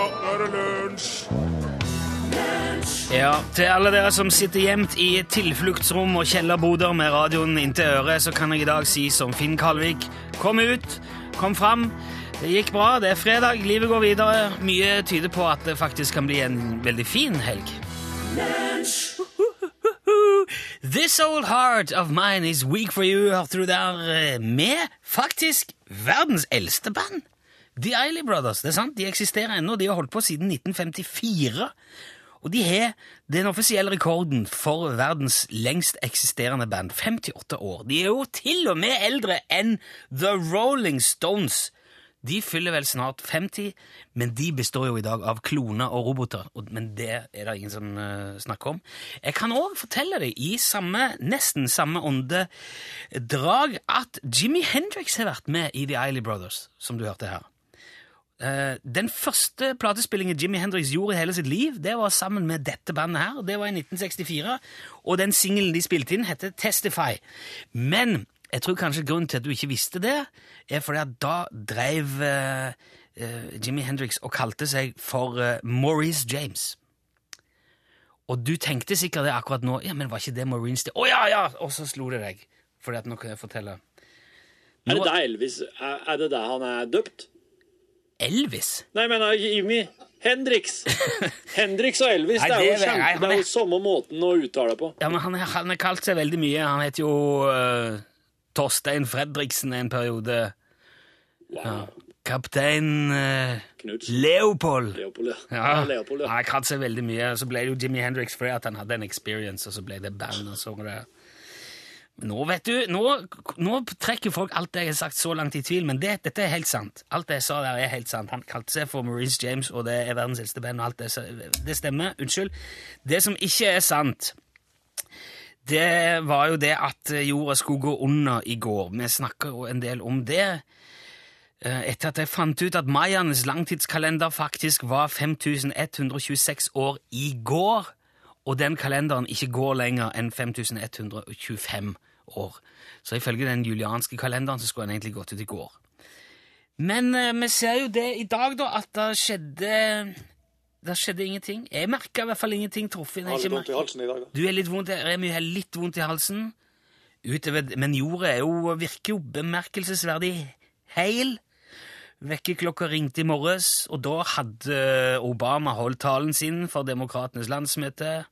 Ja, nå er det lunsj! Ja, Til alle dere som sitter gjemt i tilfluktsrom og kjellerboder med radioen inntil øret, så kan jeg i dag si som Finn Kalvik kom ut, kom fram. Det gikk bra, det er fredag, livet går videre. Mye tyder på at det faktisk kan bli en veldig fin helg. This old heart of mine is weak for you, hørte du der, eh, med faktisk verdens eldste band. The Eiley Brothers. det er sant, De eksisterer ennå, de har holdt på siden 1954. Og de har den offisielle rekorden for verdens lengst eksisterende band. 58 år. De er jo til og med eldre enn The Rolling Stones. De fyller vel snart 50, men de består jo i dag av kloner og roboter. Men det er det ingen som uh, snakker om. Jeg kan òg fortelle deg, i samme, nesten samme åndedrag, at Jimmy Hendrix har vært med i The Eiley Brothers, som du hørte her. Eh, den første platespillingen Jimmy Hendrix gjorde i hele sitt liv, det var sammen med dette bandet her. Det var i 1964, og den singelen de spilte inn, heter Testify. Men jeg tror kanskje grunnen til at du ikke visste det, er fordi at da drev uh, uh, Jimmy Hendrix og kalte seg for uh, Maurice James. Og du tenkte sikkert det akkurat nå. Ja, men var ikke det Maureen Å ja, ja! Og så slo det deg. Fordi at nå kan jeg fortelle. Er det der Elvis Er, er det der han er døpt? Elvis? Nei, jeg mener Jimmy Hendrix. Hendrix og Elvis, Nei, det er jo kjempe, nei, det er jo samme måten å uttale på. Ja, men han, han har kalt seg veldig mye. Han heter jo uh, Torstein Fredriksen en periode. Ja. Kaptein uh, Leopold. Leopold, ja. Ja, ja. Leopold, Han har kalt seg veldig mye. Så ble det jo Jimmy Hendrix fordi han hadde en experience, og så ble det band. og så var det... Nå vet du, nå, nå trekker folk alt jeg har sagt så langt i tvil, men det, dette er helt sant. Alt det jeg sa der er helt sant. Han kalte seg for Maurice James, og det er verdens eldste band, og alt det, det stemmer. Unnskyld. Det som ikke er sant, det var jo det at jorda skulle gå under i går. Vi snakker jo en del om det. Eh, Etter at jeg fant ut at mayaenes langtidskalender faktisk var 5126 år i går, og den kalenderen ikke går lenger enn 5125 år. Så ifølge den julianske kalenderen så skulle den egentlig gått ut i går. Men eh, vi ser jo det i dag, da, at det skjedde Det skjedde ingenting. Jeg merka i hvert fall ingenting. Torfinn har litt vondt i halsen i dag, da. du er litt vondt, Remi har litt vondt i halsen. Utover, men jorda er jo, virker jo bemerkelsesverdig heil. Vekkerklokka ringte i morges, og da hadde Obama holdt talen sin for Demokratenes landsmøte.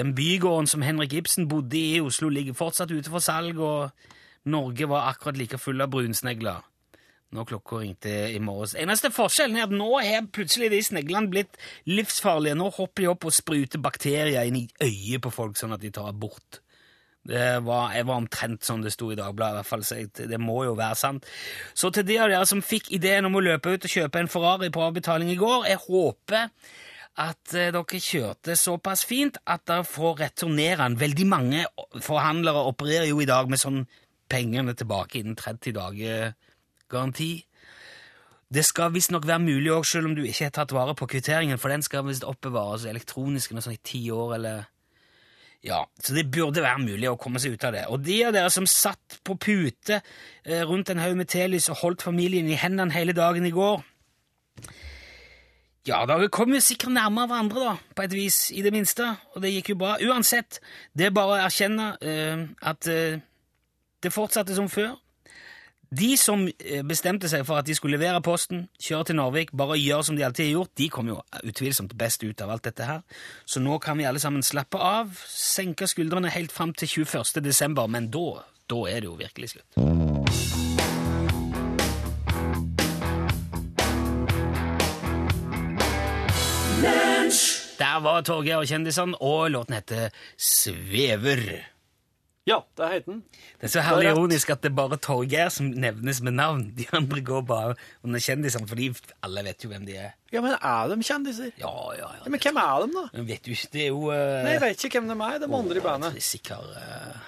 Den bygården som Henrik Ibsen bodde i i Oslo, ligger fortsatt ute for salg, og Norge var akkurat like full av brunsnegler når klokka ringte i morges. Eneste forskjellen er at nå har plutselig de sneglene blitt livsfarlige. Nå hopper de opp og spruter bakterier inn i øyet på folk, sånn at de tar bort. Det var, jeg var omtrent sånn det sto i Dagbladet, i hvert fall, så jeg, det må jo være sant. Så til de av dere som fikk ideen om å løpe ut og kjøpe en Ferrari på avbetaling i går, jeg håper at eh, dere kjørte såpass fint at dere får returnere den. Veldig mange forhandlere opererer jo i dag med sånn pengene tilbake innen 30 dager garanti. Det skal visstnok være mulig òg, selv om du ikke har tatt vare på kvitteringen, for den skal visst oppbevares elektronisk noe sånn i ti år, eller ja, så det burde være mulig å komme seg ut av det. Og de av dere som satt på pute eh, rundt en haug med telys og holdt familien i hendene hele dagen i går Ja, da kom jo sikkert nærmere hverandre, da, på et vis, i det minste, og det gikk jo bra. Uansett, det er bare å erkjenne uh, at uh, det fortsatte som før. De som eh, bestemte seg for at de skulle levere posten, kjøre til Narvik, bare gjøre som de alltid har gjort, de kom jo utvilsomt best ut av alt dette her. Så nå kan vi alle sammen slappe av, senke skuldrene helt fram til 21. desember, men da, da er det jo virkelig slutt. Der var Torgeir og kjendisene, og låten heter Svever. Ja, det heter den. Det er så herlig Det er ironisk at det er bare Torgeir som nevnes med navn. De andre går bare under kjendisene, fordi alle vet jo hvem de er. Ja, men er de kjendiser? Ja, ja, ja. Ja, men hvem er de, da? Men vet du ikke, det er jo uh, Nei, Jeg vet ikke hvem de er, de andre i bandet. Sikkert uh,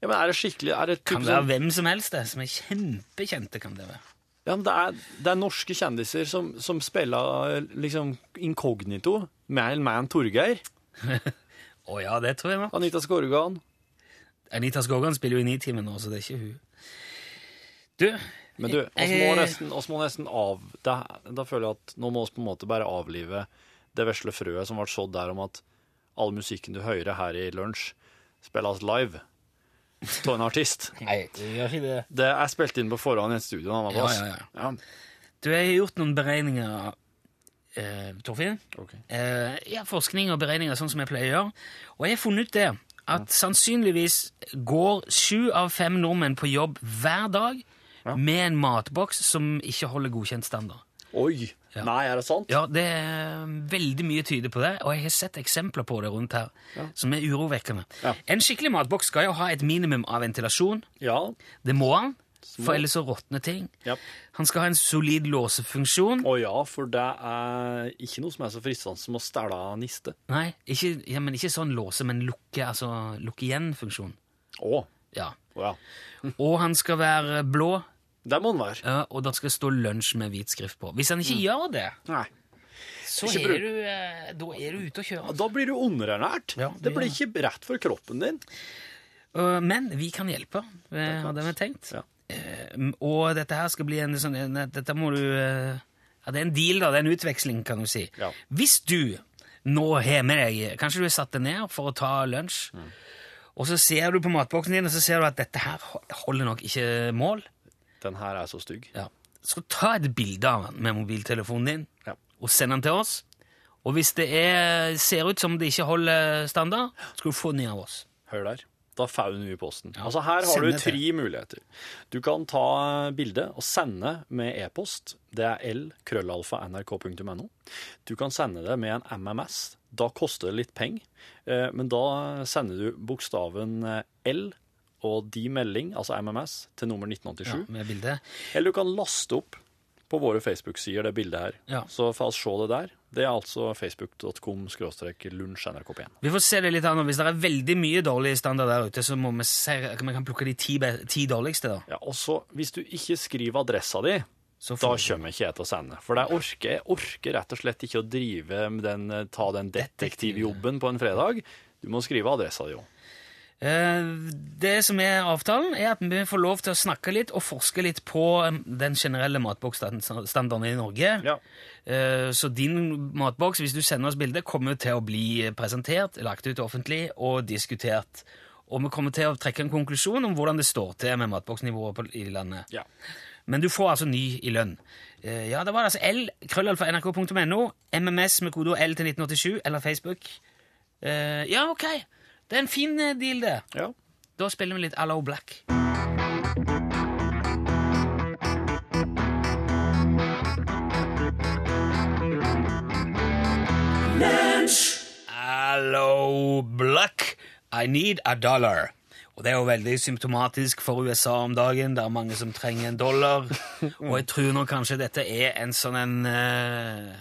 Ja, men Er det skikkelig Er det Kan det være sånn hvem som helst, det. Som er kjempekjente, kan det være. Ja, men det er, det er norske kjendiser som, som spiller liksom inkognito, mer Man Torgeir. Å ja, det tror jeg nok. Anita Skorgan. Anita Skorgan spiller jo i Nitimen nå, så det er ikke hun. Du, Men du, oss må Eh, nesten, oss må nesten av da, Da føler jeg at nå må vi på en måte bare avlive det vesle frøet som ble sådd der om at all musikken du hører her i lunsj, spilles live av en artist. Nei, det gjør ikke det. Det er spilt inn på forhånd i et studio Ja, ja, ja. ja. Du, jeg har gjort noen beregninger, eh, Torfinn. Okay. Eh, ja, forskning og beregninger, sånn som jeg pleier å gjøre. Og jeg har funnet ut det, at sannsynligvis går sju av fem nordmenn på jobb hver dag Ja. med en matboks som ikke holder godkjent standard. Oi! Ja. Nei, er det sant? Ja, det er veldig mye tyder på det, og jeg har sett eksempler på det rundt her, som er urovekkende. Ja. En skikkelig matboks skal jo ha et minimum av ventilasjon. Ja. Det må han, for ellers så råtner ting. Ja. Han skal ha en solid låsefunksjon. Å ja, for det er ikke noe som er så fristende som å stæle niste. Nei, ikke, ja, men ikke sånn låse, men lukke, altså lukke igjen-funksjon. Å. Ja. Å ja. Og han skal være blå, Det må han være. ja, og det skal stå lunsj med hvit skrift på. Hvis han ikke gjør det, Nei. så er du, eh, da er du ute å kjøre. Da blir du underernært. Ja, det blir ja. ikke rett for kroppen din. Uh, Men vi kan hjelpe, eh, hadde vi tenkt. Ja. Eh, Og dette her skal bli en sånn en- Dette må du eh, Ja, det er en deal, da. Det er en utveksling, kan du si. Ja. Hvis du nå har med deg Kanskje du har satt deg ned for å ta lunsj, Mm. og så ser du på matboksen din, og så ser du at dette her holder nok ikke mål. Den her er så stygg. Ja. Så ta et bilde av den med mobiltelefonen din Ja. og send den til oss. Og hvis det er, ser ut som det ikke holder standard, skal du få den av oss. Hør der. Da får du den i posten. Ja, Altså Her har du det tre muligheter. Du kan ta bilde og sende med e-post. Det er l-krøllalfa.nrk.no. Du kan sende det med en MMS. Da koster det litt penger, eh, men da sender du bokstaven eh, L og de melding, altså MMS, til nummer 1987. Ja, med bildet. Eller du kan laste opp på våre Facebook-sider det bildet her. Ja. Så får vi se det der. Det er altså facebook.com lunsjnrkp1. Vi får se det litt an, Hvis det er veldig mye dårlig standard der ute, så må vi se, vi kan plukke de ti, ti dårligste. da. Ja, og så, hvis du ikke skriver adressa di, Så da kommer ikke jeg til å sende. For jeg orker, jeg orker rett og slett ikke å drive med den, eh, ta den detektivjobben på en fredag. Du må skrive adressa di òg. Eh, Det som er avtalen, er at vi får lov til å snakke litt og forske litt på um, den generelle matboksstandarden i Norge. Ja. Eh, Så din matboks, hvis du sender oss bilde, kommer til å bli presentert, lagt ut offentlig og diskutert. Og vi kommer til å trekke en konklusjon om hvordan det står til med matboksnivået i landet. ja. Men du får altså ny i lønn. Eh, Ja, det var altså L, krøllalfa nrk.no, MMS med kode L til 1987, eller Facebook. Eh, Ja, ok. Det er en fin deal, det. ja. Da spiller vi litt Allo Black. Black, I need a dollar. Og det er jo veldig symptomatisk for USA om dagen. Det er mange som trenger en dollar. Og jeg tror nok kanskje dette er en sånn en eh,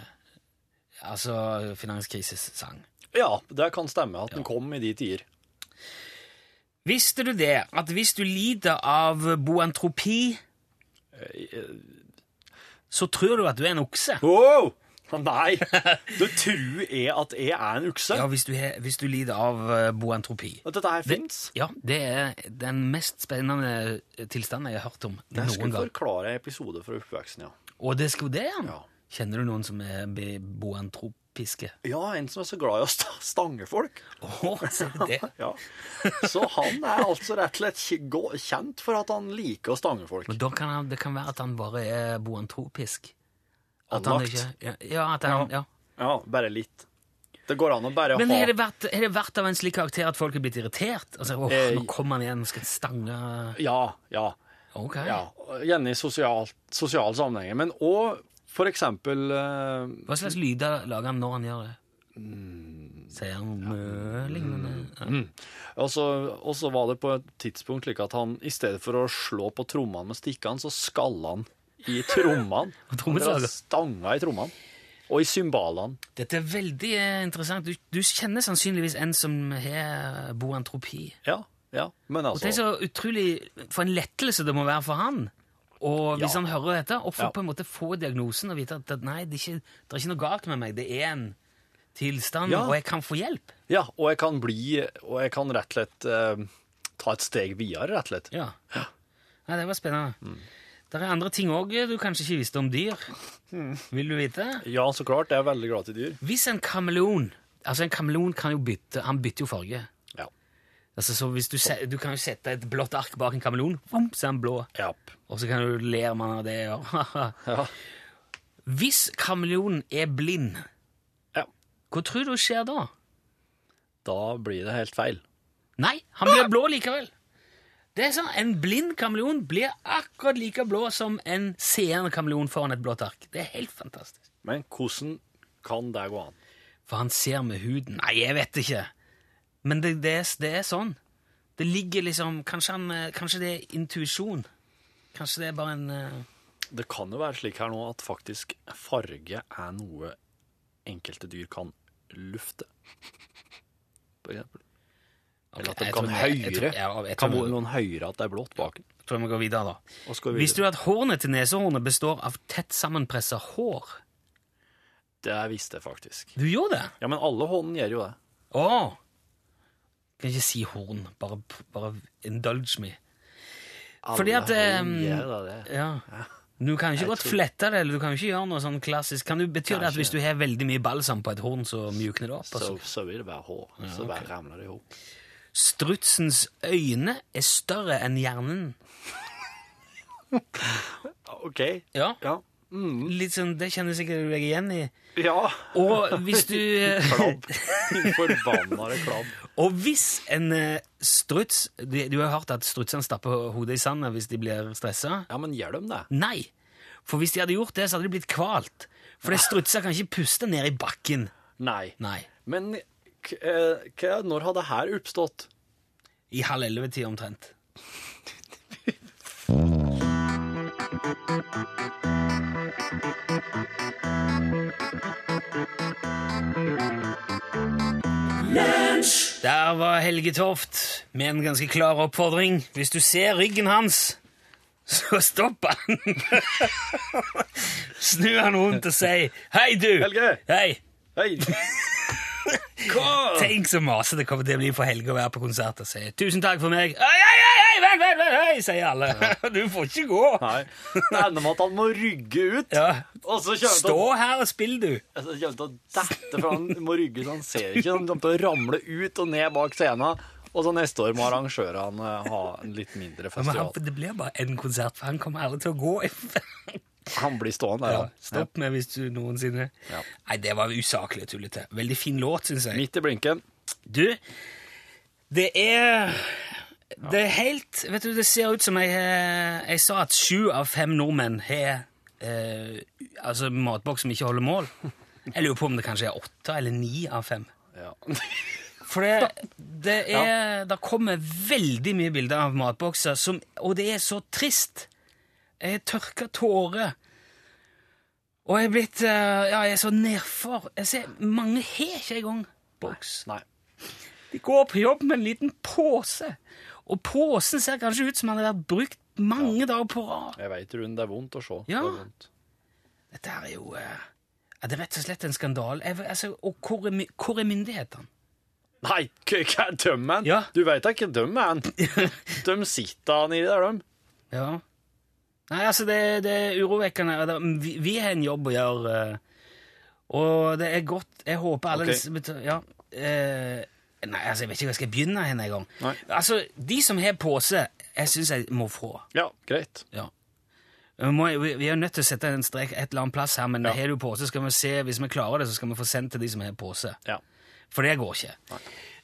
Altså finanskrisesang. Ja, det kan stemme at den kom i de tider. Visste du det, at hvis du lider av boantropi, så tror du at du er en okse? Wow! Nei! Du tror jeg at jeg er en ukse? Ja, hvis du, he, hvis du lider av boentropi. Og dette her fins? Ja, det er den mest spennende tilstanden jeg har hørt om Det Jeg skulle forklare en episode fra oppveksten, ja. Og det skulle det, ja. Ja. Kjenner du noen som er boentropiske? Ja, en som er så glad i å sta- stange folk. Oh, så? Ja. Så han er altså rett og slett kjent for at han liker å stange folk. Men da kan han, det kan være at han bare er boantropisk. At han Anlagt. ikke, ja, ja, at han, ja. Ja, bare litt. Det går an å bare Men ha har det, vært, har det vært av en slik karakter at folk er blitt irritert? Altså, åh, Eh, nå kommer han igjen nå skal stange Ja, ja. Ok. ja. Gjerne i sosial, sosial sammenheng. Men òg for eksempel eh, Hva slags lyder lager han når han gjør det? Mm. Sier han ja. lignende? Ja. Så og så var det på et tidspunkt slik at han i stedet for å slå på trommene med stikkene, så skalla han i trommene. Og. Han Stanga i trommene. Og i cymbalene. Dette er veldig eh, interessant. Du, du kjenner sannsynligvis en som har boantropi. Ja, ja. Men Og det er altså så utrolig For en lettelse det må være for han. Og hvis Ja. han hører dette, og får Ja. på en måte få diagnosen og vite at, at nei, det er, ikke, det er ikke noe galt med meg, det er en tilstand, Ja. og jeg kan få hjelp. Ja, og jeg kan bli Og jeg kan rett og slett uh, ta et steg videre, rett og slett. Ja. Nei, det var spennende. Mm. Det er andre ting òg du kanskje ikke visste om dyr. Vil du vite? Ja, så klart. Jeg er veldig glad til dyr. Hvis en kameleon Altså, en kameleon kan jo bytte Han bytter jo farge. Ja. Altså, så hvis du, du kan jo sette et blått ark bak en kameleon, vum, så er han blå. Ja. Og så kan du ler man av det. Og, Ja. hvis kameleonen er blind, ja. hva tror du skjer da? Da blir det helt feil. Nei, han blir blå likevel. Det er sånn, En blind kameleon blir akkurat like blå som en seende kameleon foran et blått ark. Det er helt fantastisk. Men hvordan kan det gå an? For han ser med huden. Nei, jeg vet ikke. Men det, det, er, det er sånn. Det ligger liksom Kanskje, han, eh, kanskje det er intuisjon. Kanskje det er bare en uh... Det kan jo være slik her nå at faktisk farge er noe enkelte dyr kan lufte. For eksempel. Eller at de kan ja, jeg Kan noen høyere at det er blått bak? Jeg tror vi går videre, da. Vi Visste du at hornet til nesehornet består av tett sammenpressa hår? Det visste jeg faktisk. Du gjorde det? Ja, men alle hånden gjør jo det. Å! Kan ikke si horn. Bare, bare indulge me. Alle Fordi at, hånd eh, gjør det. Ja. Du kan jo ikke Jeg godt tror- flette det, eller du kan jo ikke gjøre noe sånn klassisk. Kan du, betyr det at hvis du har veldig mye balsam på et horn, så mjukner det opp? Så, Altså? så vil det være hår. så bare ramler det ihop. Strutsens øyne er større enn hjernen. OK. Ja. Ja. Litt sånn, Det kjenner sikkert du deg igjen i. Ja. Og hvis du Klabb. Forbannede klabb. Og hvis en eh, struts Du, du har hørt at strutsene stapper hodet i sanden hvis de blir stressa? Ja, men gjør de det? Nei. For hvis de hadde gjort det, så hadde de blitt kvalt. For strutser kan ikke puste ned i bakken. Nei. Nei. Men eh, når har det her oppstått? I halv elleve-tida omtrent. Der var Helge Toft med en ganske klar oppfordring. Hvis du ser ryggen hans, så stopp han! Snu han rundt og si 'Hei, du!' Helge! Hei! Hei! Hva? Tenk så masete det kommer til å bli for Helge å være på konsert og si 'tusen takk for meg'. Oi, oi, oi, oi, vent, vent, vent, sier alle. Du får ikke gå. Nei. Det ender med at han må rygge ut. Ja. Og så Stå han Stå her og spill, du. så kommer han til å dette, for han må rygge så han ser ikke. Han kommer til å ramle ut og ned bak scenen. Og så neste år må arrangørene eh, ha en litt mindre Men han, festival. det blir bare én konsert, for han kommer aldri til å gå. Han blir stående der, Ja, stopp med hvis du noensinne Ja. Nei, det var usaklig og tullete. Veldig fin låt, syns jeg. Midt i blinken. Du, det er Det er helt Vet du, det ser ut som jeg, eh, jeg sa at sju av fem nordmenn har eh, altså matboks som ikke holder mål. Jeg lurer på om det kanskje er åtte eller ni av fem. Ja. For det, det er Det kommer veldig mye bilder av matbokser, som, og det er så trist. Jeg har tørka tårer. Og jeg er blitt eh, Ja, jeg er så nedfor. Jeg ser, mange har ikke engang boks. Nei. De går på jobb med en liten pose. Og posen ser kanskje ut som den har vært brukt mange dager på rad. Jeg veit, Rune, det er vondt å se. Ja. Det er vondt. Dette er jo eh, er det rett og slett en skandale. Altså, og hvor er, hvor er myndighetene? Nei, hva er dømmen? Ja. Du veit da hva dømmer han. De sitter nedi der, de. Ja. Nei, altså, det, det er urovekkende. Vi, vi har en jobb å gjøre, eh, og det er godt Jeg håper alle okay. disse Ja. Eh, nei, altså, jeg vet ikke hvor jeg skal begynne hen engang. Altså, de som har pose, jeg syns jeg må få. Ja, greit. Ja. Vi, må, vi, vi er nødt til å sette en strek et eller annet plass her, men Ja. har du pose, skal vi se, hvis vi klarer det, så skal vi få sendt til de som har pose. Ja. For det går ikke.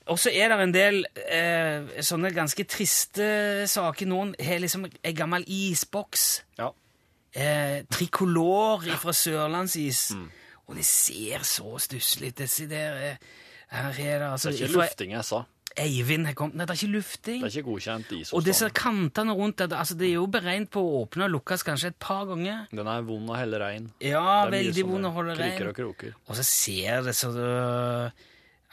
Og så er det en del eh, sånne ganske triste saker. Noen har liksom en gammel isboks. ja. Eh, trikolor fra Sørlandsis. Mm. Og det ser så stusslig ut. Eh, her er det altså Det er ikke lufting jeg sa. Eivind har kommet Nei, det er ikke lufting. Det er ikke godkjent Og disse kantene rundt det, altså det er jo beregnet på å åpne og lukkes kanskje et par ganger. Den er vond å helle rein. Ja, veldig vond å holde Kriker rein. og kroker. Og så ser det så det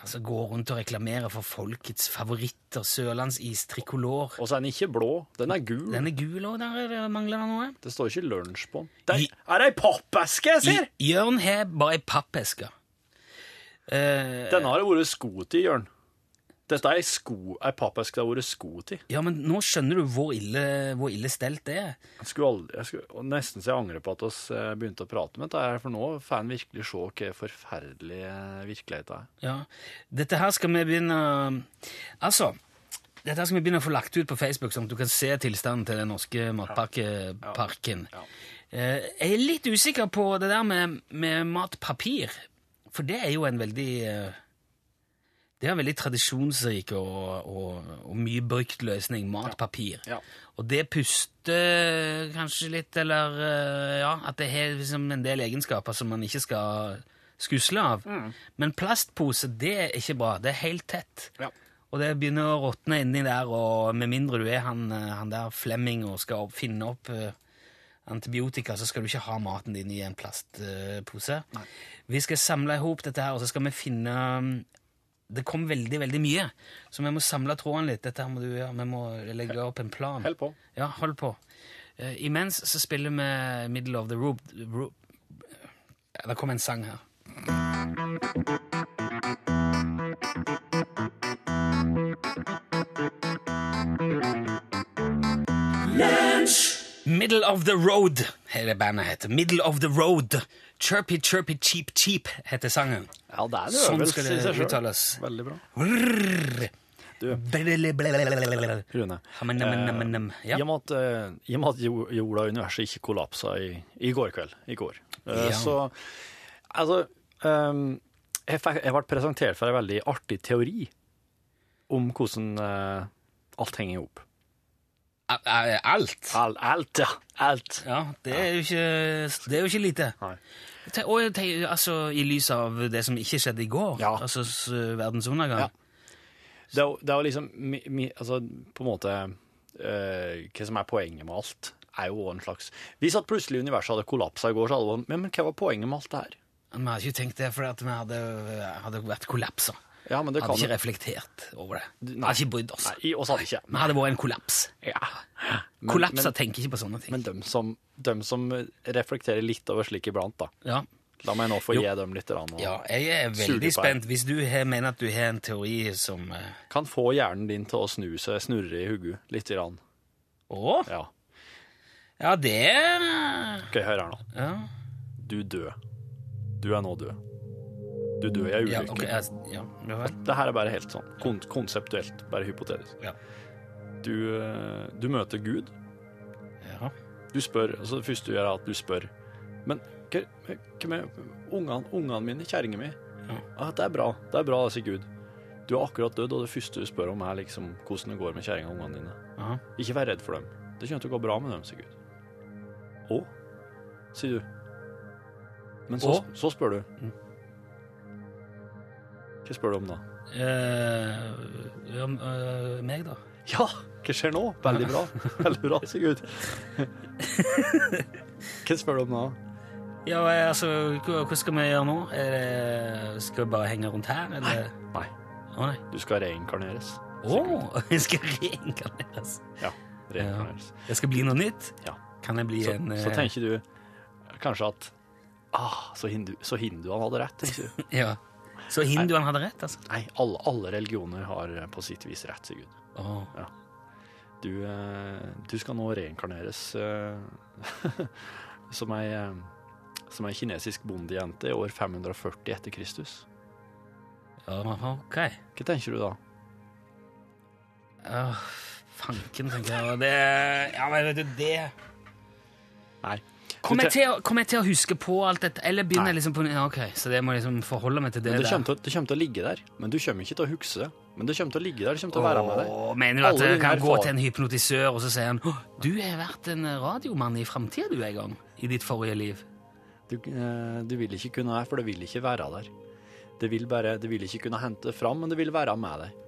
Altså Gå rundt og reklamere for folkets favoritter, Sørlandsis trikolor. Og så er den ikke blå. Den er gul. Den er gul, òg, der er det- mangler det noe. Det står ikke lunsj på den. Det I- er, det ei pappeske jeg ser? Jørn har bare ei pappeske. Uh, den har det vært sko til, Jørn. Dette er ei sko, ei pappeske det har vært sko til. Ja, men nå skjønner du hvor ille, hvor ille stelt det er. Jeg skulle aldri, jeg skulle, nesten så jeg angrer på at vi eh, begynte å prate med dette, her, for nå får en virkelig se hva forferdelig eh, virkelighet er. Ja. Dette her skal vi begynne Altså, dette her skal vi begynne å få lagt ut på Facebook, sånn at du kan se tilstanden til den norske matpakkeparken. Ja. Eh, Jeg er litt usikker på det der med, med matpapir, for det er jo en veldig Det er en veldig tradisjonsrik og, og, og mye brukt løsning. Matpapir. Ja. Og det puster kanskje litt, eller eh, Ja, at det har liksom en del egenskaper som man ikke skal skusle av. Mm. Men plastpose, det er ikke bra. Det er helt tett. Ja. Og det begynner å råtne inni der, og med mindre du er han, eh, han der Flemming og skal finne opp eh, antibiotika, så skal du ikke ha maten din i en plastpose. vi skal samle i hop dette her, og så skal vi finne um, Det kom veldig, veldig mye, så vi må samle tråden litt. Dette her må du gjøre. Vi må legge opp en plan. Hold på. Ja, hold på. Uh, imens så spiller vi Middle of the Roop. Ro ja, det kom en sang her. Middle of the Road hele bandet heter. Middle of the Road. Chirpy, chirpy, cheap, cheap heter sangen. Ja, det er det Sånn skal det uttales. Veldig bra. Rrrr. Du. Rune, i og med at, eh, i og med at jorda og universet ikke kollapsa i, i går kveld, i går, eh, Ja. så Altså, um, jeg, fikk, jeg ble presentert for en veldig artig teori om hvordan uh, alt henger i hop. A- a- Alt. Alt, alt, ja. Alt. Ja, det er jo ikke, det er jo ikke lite. Nei. Og jeg tenker, altså, i lys av det som ikke skjedde i går, Ja. altså s- verdens undergang. Ja. Det er, jo- det er jo liksom mi, mi, altså, På en måte øh, Hva som er poenget med alt, er jo en slags Hvis at plutselig universet hadde kollapsa i går, så hadde det vært Men, hva var poenget med alt det her? Vi hadde ikke tenkt det fordi at vi hadde, hadde vært kollapser. Ja, men det hadde kan ikke reflektert over det. Nei. hadde ikke brydd oss. Nei, oss hadde ikke. Vi hadde vært en kollaps. Ja. Men, Kollapser men, tenker ikke på sånne ting. men dem, som, dem som reflekterer litt over slik iblant, da. ja. La meg nå få Jo. gi dem litt. Rann, ja, jeg er veldig spent. Hvis du har, mener at du har en teori som uh... Kan få hjernen din til å snu seg, snurre i hodet litt. Grann. Å? Ja. Ja, det Ok, hør her nå. Ja, Du død. Du er nå død. Du dør i ei ja ulykke. ok. jeg- Ja, ja vel. Det her er bare helt sånn kon konseptuelt, bare hypotetisk. Ja. Du, eh, du møter Gud. Ja. Du spør, altså Det første du gjør, er at du spør Men hva er ungene mine, kjerringa mi? Ja. Ah, det er bra, det er bra, sier Gud. Du er akkurat dødd, og det første du spør om, er liksom hvordan det går med kjerringa og ungene dine. Aha. Ikke vær redd for dem. Det kommer til å gå bra med dem, sier Gud. Å? sier du. Men så, så spør du. Mm. Hva spør du om da? Eh, ja, eh, meg, da? Ja, hva skjer nå? Veldig bra. Veldig bra, Sigurd. Hva spør du om da? Ja, eh, altså, hva, skal vi gjøre nå? Det, skal vi bare henge rundt her, eller? Nei, Å nei. du skal reinkarneres. Å, jeg skal reinkarneres. Ja, reinkarneres. Det skal bli noe nytt? Ja. Kan jeg bli Så, en så eh, tenker du kanskje at ah, så, hindu, så hinduene hadde rett. Ja. Så hinduene hadde rett, altså? Nei, alle, alle religioner har eh, på sitt vis rett, sier Gud. Å. Du, eh, du skal nå reinkarneres eh, som ei som ei kinesisk bondejente i år 540 etter Kristus. Ja, ok. Hva tenker du da? Åh, fanken, tenker jeg. Det Ja, men vet du, det Nei. Kommer jeg, kommer jeg til å huske på alt dette, eller begynner jeg liksom på ja, Ok, så det må jeg liksom forholde meg til det, det, kommer til, det kommer til å ligge der. Men du kommer ikke til å huske. Men det kommer til å ligge der, det kommer til å være med deg. Mener du at Alle jeg kan gå til en hypnotisør, og så sier han du har vært en radiomann i framtida, du, en gang? I ditt forrige liv? Du, eh, du vil ikke kunne det, for det vil ikke være der. Det vil, bare, det vil ikke kunne hente fram, men det vil være med deg.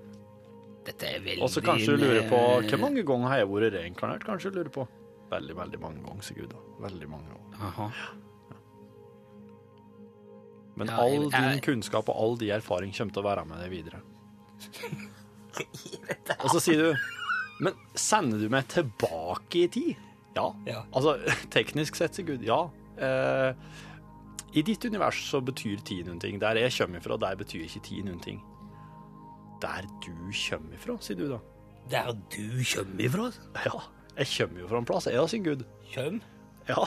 Dette er veldig Og så kanskje du lurer på eh, hvor mange ganger har jeg vært reinkarnert? Kanskje du lurer på. Veldig, veldig mange ganger, Gud. Veldig mange ganger. Aha. Men Ja, all jeg- din jeg- kunnskap og all din erfaring kommer til å være med deg videre. Og så sier du Men sender du meg tilbake i tid? Ja. Ja. Altså, teknisk sett, sier Gud, ja. Eh, I ditt univers så betyr tid noen ting. Der jeg kommer fra, der betyr ikke tid noen ting. Der du kommer ifra, sier du da. Der du kommer ifra? Ja, jeg kommer jo fra en plass, jeg da, Sigurd. Kjøm? Ja,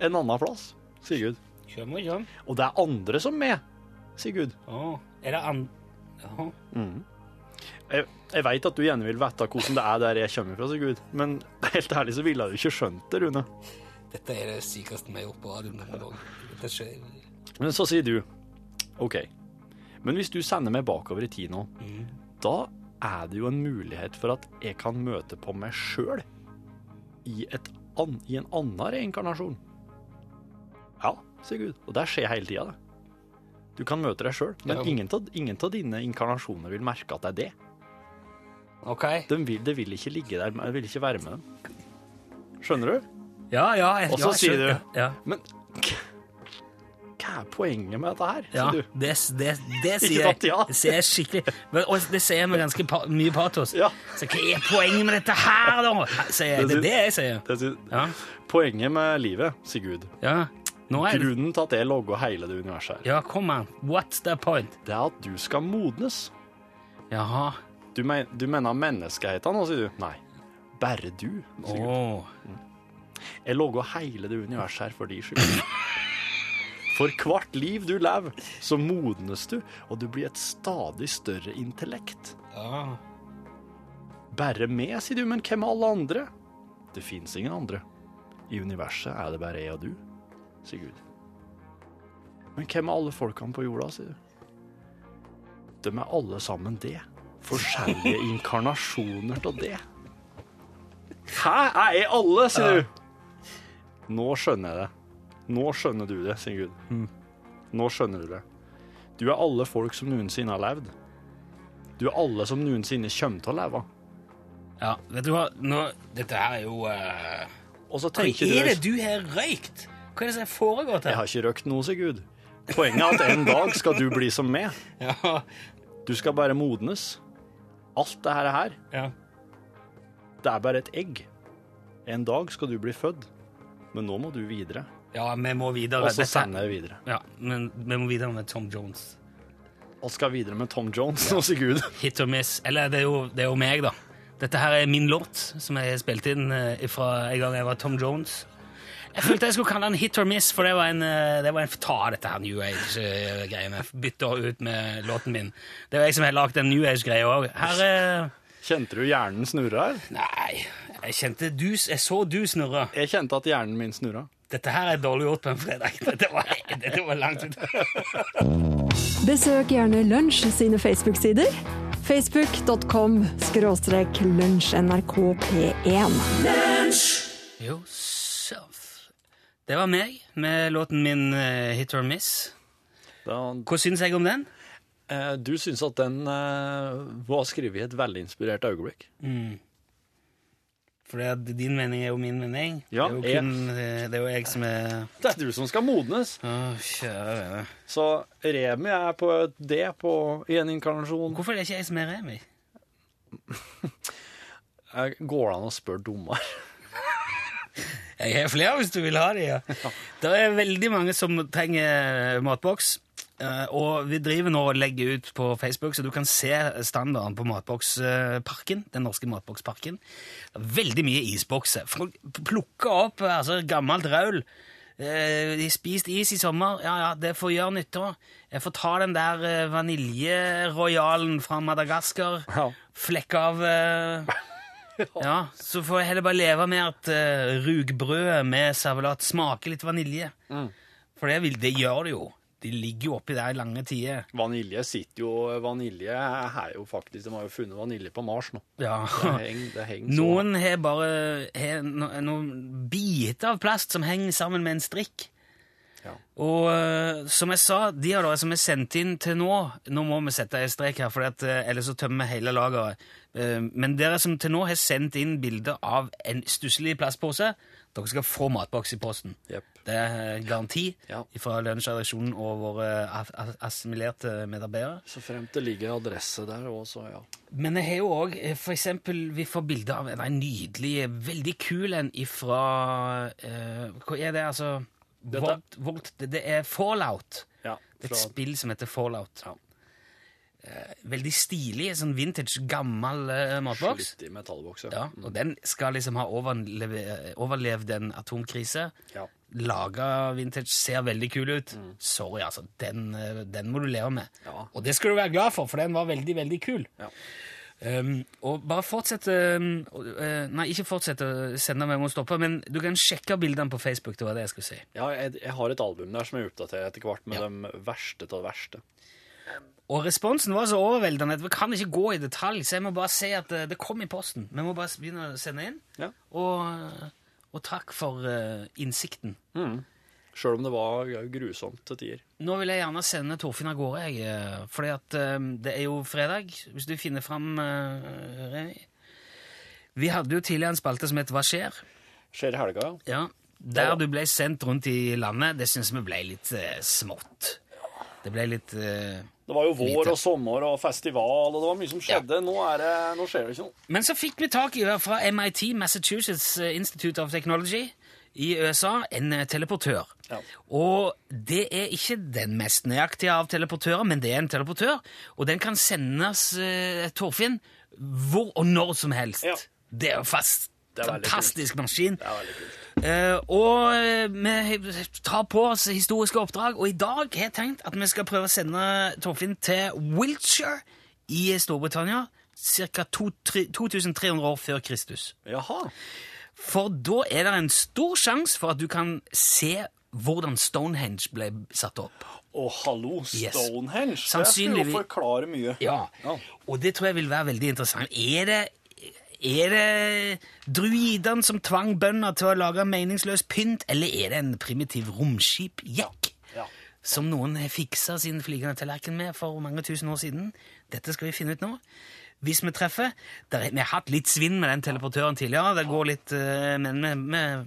en annen plass, Sigurd. Kjøm og kjøm. Og det er andre som er med, Sigurd. Å, er det an... Jaha. Jeg, jeg veit at du gjerne vil vite hvordan det er der jeg kommer fra, Sigurd, men helt ærlig så ville du ikke skjønt det, Rune. Dette er det sykeste vi har gjort på radioen. Men så sier du OK, men hvis du sender meg bakover i tid nå, da er det jo en mulighet for at jeg kan møte på meg sjøl i, et an, i en annen reinkarnasjon. Ja, sier Gud. Og det skjer hele tida, det. Du kan møte deg sjøl, men Ja. ingen av dine inkarnasjoner vil merke at det er det. OK. De vil, det vil ikke ligge der, det vil ikke være med dem. Skjønner du? Ja, ja. Jeg, Og så sier du- Ja. Men hva er poenget med dette her, Ja, sier du? det, det, det sier sant, jeg. ja. Det sier jeg skikkelig. Og det sier jeg med ganske pa mye patos. Ja. Så hva er poenget med dette her, da? Sier jeg. Det er det jeg sier. Det er, Ja. Poenget med livet, Sigurd, ja. Nå er grunnen til at jeg logger hele det universet her, Ja, kom an. What's the point? det er at du skal modnes. Jaha. Du, men, du mener menneskeheten nå, sier du? Nei. Bare du, sier oh. Gud. Jeg logger hele det universet her for de skyld. For hvert liv du lever, så modnes du, og du blir et stadig større intellekt. Ja. Bare meg, sier du, men hvem er alle andre? Det fins ingen andre. I universet er det bare jeg og du, sier Gud. Men hvem er alle folkene på jorda, sier du? De er alle sammen det. Forskjellige inkarnasjoner av det. Hæ, er jeg alle, sier du? Nå skjønner jeg det. Nå skjønner du det, sier Gud. Mm. Nå skjønner du det. Du er alle folk som noensinne har levd. Du er alle som noensinne kommer til å leve. ja. Vet du hva? Nå, dette her er jo uh... Hva er det du du har røykt? Hva er det som har foregått her? Jeg har ikke røykt noe, sier Gud. Poenget er at en dag skal du bli som meg. Ja. Du skal bare modnes. Alt det her, her, ja. det er bare et egg. En dag skal du bli født, men nå må du videre. Ja, vi må videre. Og så sender vi videre. Ja, men vi må videre med Tom Jones. Og skal videre med Tom Jones og Sigurd. Hit or miss. Eller det er jo, det er jo meg, da. Dette her er min låt, som jeg spilte inn eh, fra en gang jeg var Tom Jones. Jeg følte jeg skulle kalle den Hit or miss, for det var en, eh, det var en ta dette her New Age-greiene. Bytta ut med låten min. Det jo jeg som har lagd en New Age-greie òg. Eh, Kjente du hjernen snurra her? Nei, jeg kjente du Jeg så du snurra. Jeg kjente at hjernen min snurra. Dette her er dårlig gjort på en fredag. Dette var, dette var langt ut. Besøk gjerne Lunsj sine Facebook-sider. Facebook.com skråstrek lunsjnrkp1. Yourself. Det var meg med låten min eh, Hit or Miss. Hva syns jeg om den? eh, du syns at den eh, var skrevet i et veldig inspirert øyeblikk. For din mening er jo min mening. Ja, det, er jo jeg- kun, eh, det er jo jeg som er Det er du som skal modnes. Å, kjære vene. Så Remi er på et D på, gjeninkarnasjon. en inkarnasjon. Hvorfor er det ikke jeg som er Remi? Går det an å spørre dommer? Jeg har flere hvis du vil ha de, ja. Det er veldig mange som trenger matboks. Eh, Og vi driver nå og legger ut på Facebook, så du kan se standarden på Matboksparken. Den norske Matboksparken. Veldig mye isbokser. Folk plukker opp altså, gammelt raul. Eh, De spiste is i sommer. Ja, ja, det får gjøre nytte. Jeg får ta den der vaniljerojalen fra Madagaskar. Ja. Flekke av eh, ja, så får jeg heller bare leve med at rugbrødet med servelat smaker litt vanilje. For det, vil, det gjør det jo. De ligger jo oppi der lange tider. Vanilje sitter jo Vanilje er jo faktisk De har jo funnet vanilje på Mars nå. Ja. Det henger, det henger Noen har bare har no, noen biter av plast som henger sammen med en strikk. Ja. Og eh, som jeg sa, de av dere som er sendt inn til nå Nå må vi sette en strek her, for at, eh, ellers så tømmer vi hele lageret. Eh, men dere som til nå har sendt inn bilder av en stusslig plastpose, dere skal få matboks i posten. Jepp. Det er eh, garanti Ja. fra lunsjredaksjonen og våre assimilerte medarbeidere. Så fremt det ligger adresse der òg, så ja. Men jeg har jo òg For eksempel, vi får bilde av en nydelig, veldig kul en ifra uh, Hva er det, altså? Volt, Volt, det, er Fallout. ja er et spill som heter Fallout. Ja. eh, veldig stilig, sånn vintage, gammel uh, matboks. Slitt i metallboks, Ja, og den skal liksom ha overlevd en atomkrise. Ja. Laga vintage, ser veldig kul ut. Sorry, altså. Den, eh, den må du leve med. Ja. Og det skal du være glad for, for den var veldig, veldig kul. Ja. Um, og bare fortsette um, uh, Nei, ikke fortsette å sende meg, jeg må stoppe, men du kan sjekke bildene på Facebook. Det var det jeg skulle si. Ja, jeg, jeg har et album der som jeg oppdaterer etter hvert med Ja. de verste av det verste. Og responsen var så overveldende at vi kan ikke gå i detalj, så jeg må bare si at det, det kom i posten. Vi må bare begynne å sende inn. Ja. Og, og takk for uh, innsikten. Sjøl om det var grusomt til tider. Nå vil jeg gjerne sende Torfinn av gårde, jeg. eh, Fordi at eh, det er jo fredag, hvis du finner fram uh, Remi. Vi hadde jo tidligere en spalte som het Hva skjer? Skjer i helga, ja. Ja, Der du ble sendt rundt i landet. Det syns vi ble litt uh, smått. Det ble litt uh, Det var jo vår Lite. og sommer og festival, og det var mye som skjedde. Nå, er det, nå skjer det ikke noe. Men så fikk vi tak i fra MIT, Massachusetts Institute of Technology i USA, en eh, teleportør. Ja. Og det er ikke den mest nøyaktige av teleportører, men det er en teleportør, og den kan sendes, uh, Torfinn, hvor og når som helst. Ja. Det er jo fast. Det er Fantastisk maskin. Det er veldig kult. Eh, og eh, vi tar på oss historiske oppdrag, og i dag har jeg tenkt at vi skal prøve å sende Torfinn til Wiltshire i Storbritannia, ca. 2300 år før Kristus. Jaha. For da er det en stor sjanse for at du kan se hvordan Stonehenge ble satt opp. Å, hallo, Yes. Stonehenge. Det Sannsynligvis- skulle jo forklare mye. Ja, Ja. og det tror jeg vil være veldig interessant. Er det, er det druidene som tvang bønder til å lage meningsløs pynt, eller er det en primitiv romskipjekk Ja. som noen har fiksa sin flygende tallerken med for mange tusen år siden? Dette skal vi finne ut nå. Hvis vi treffer der, er- Vi har hatt litt svinn med den teleportøren tidligere, det går litt, eh, men vi,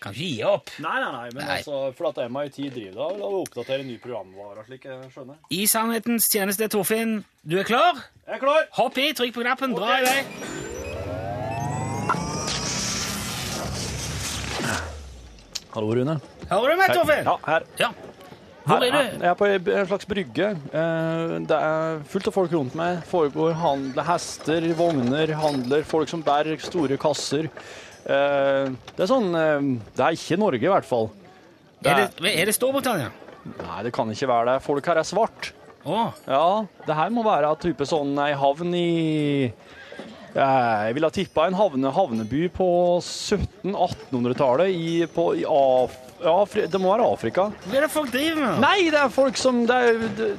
kan ikke gi opp. Nei, nei, nei, men Nei. altså, for at MIT driver da, de oppdatere ny programvare, slik jeg skjønner. I sannhetens tjeneste, Torfinn, du er klar? Jeg er klar! Hopp i, trykk på knappen, dra i vei. Hallo, Rune. Hallo, du meg, Torfinn? Ja, her. Ja. Hvor er du? Jeg er på en slags brygge. Eh, Det er fullt av folk rundt meg. Foregår handel, hester, vogner, handler, folk som bærer store kasser. Eh, Det er sånn eh, Det er ikke Norge, i hvert fall. Det Er er, det, er det Storbritannia? nei, det kan ikke være det. Folk her er svart. Å, Ja, det her må være type sånn ei havn i Jeg ville ha tippa en havne, havneby på 1700-1800-tallet i, på- i Af... Afri- det må være Afrika. hva er det folk driver med? Nei, det er folk som det er, det,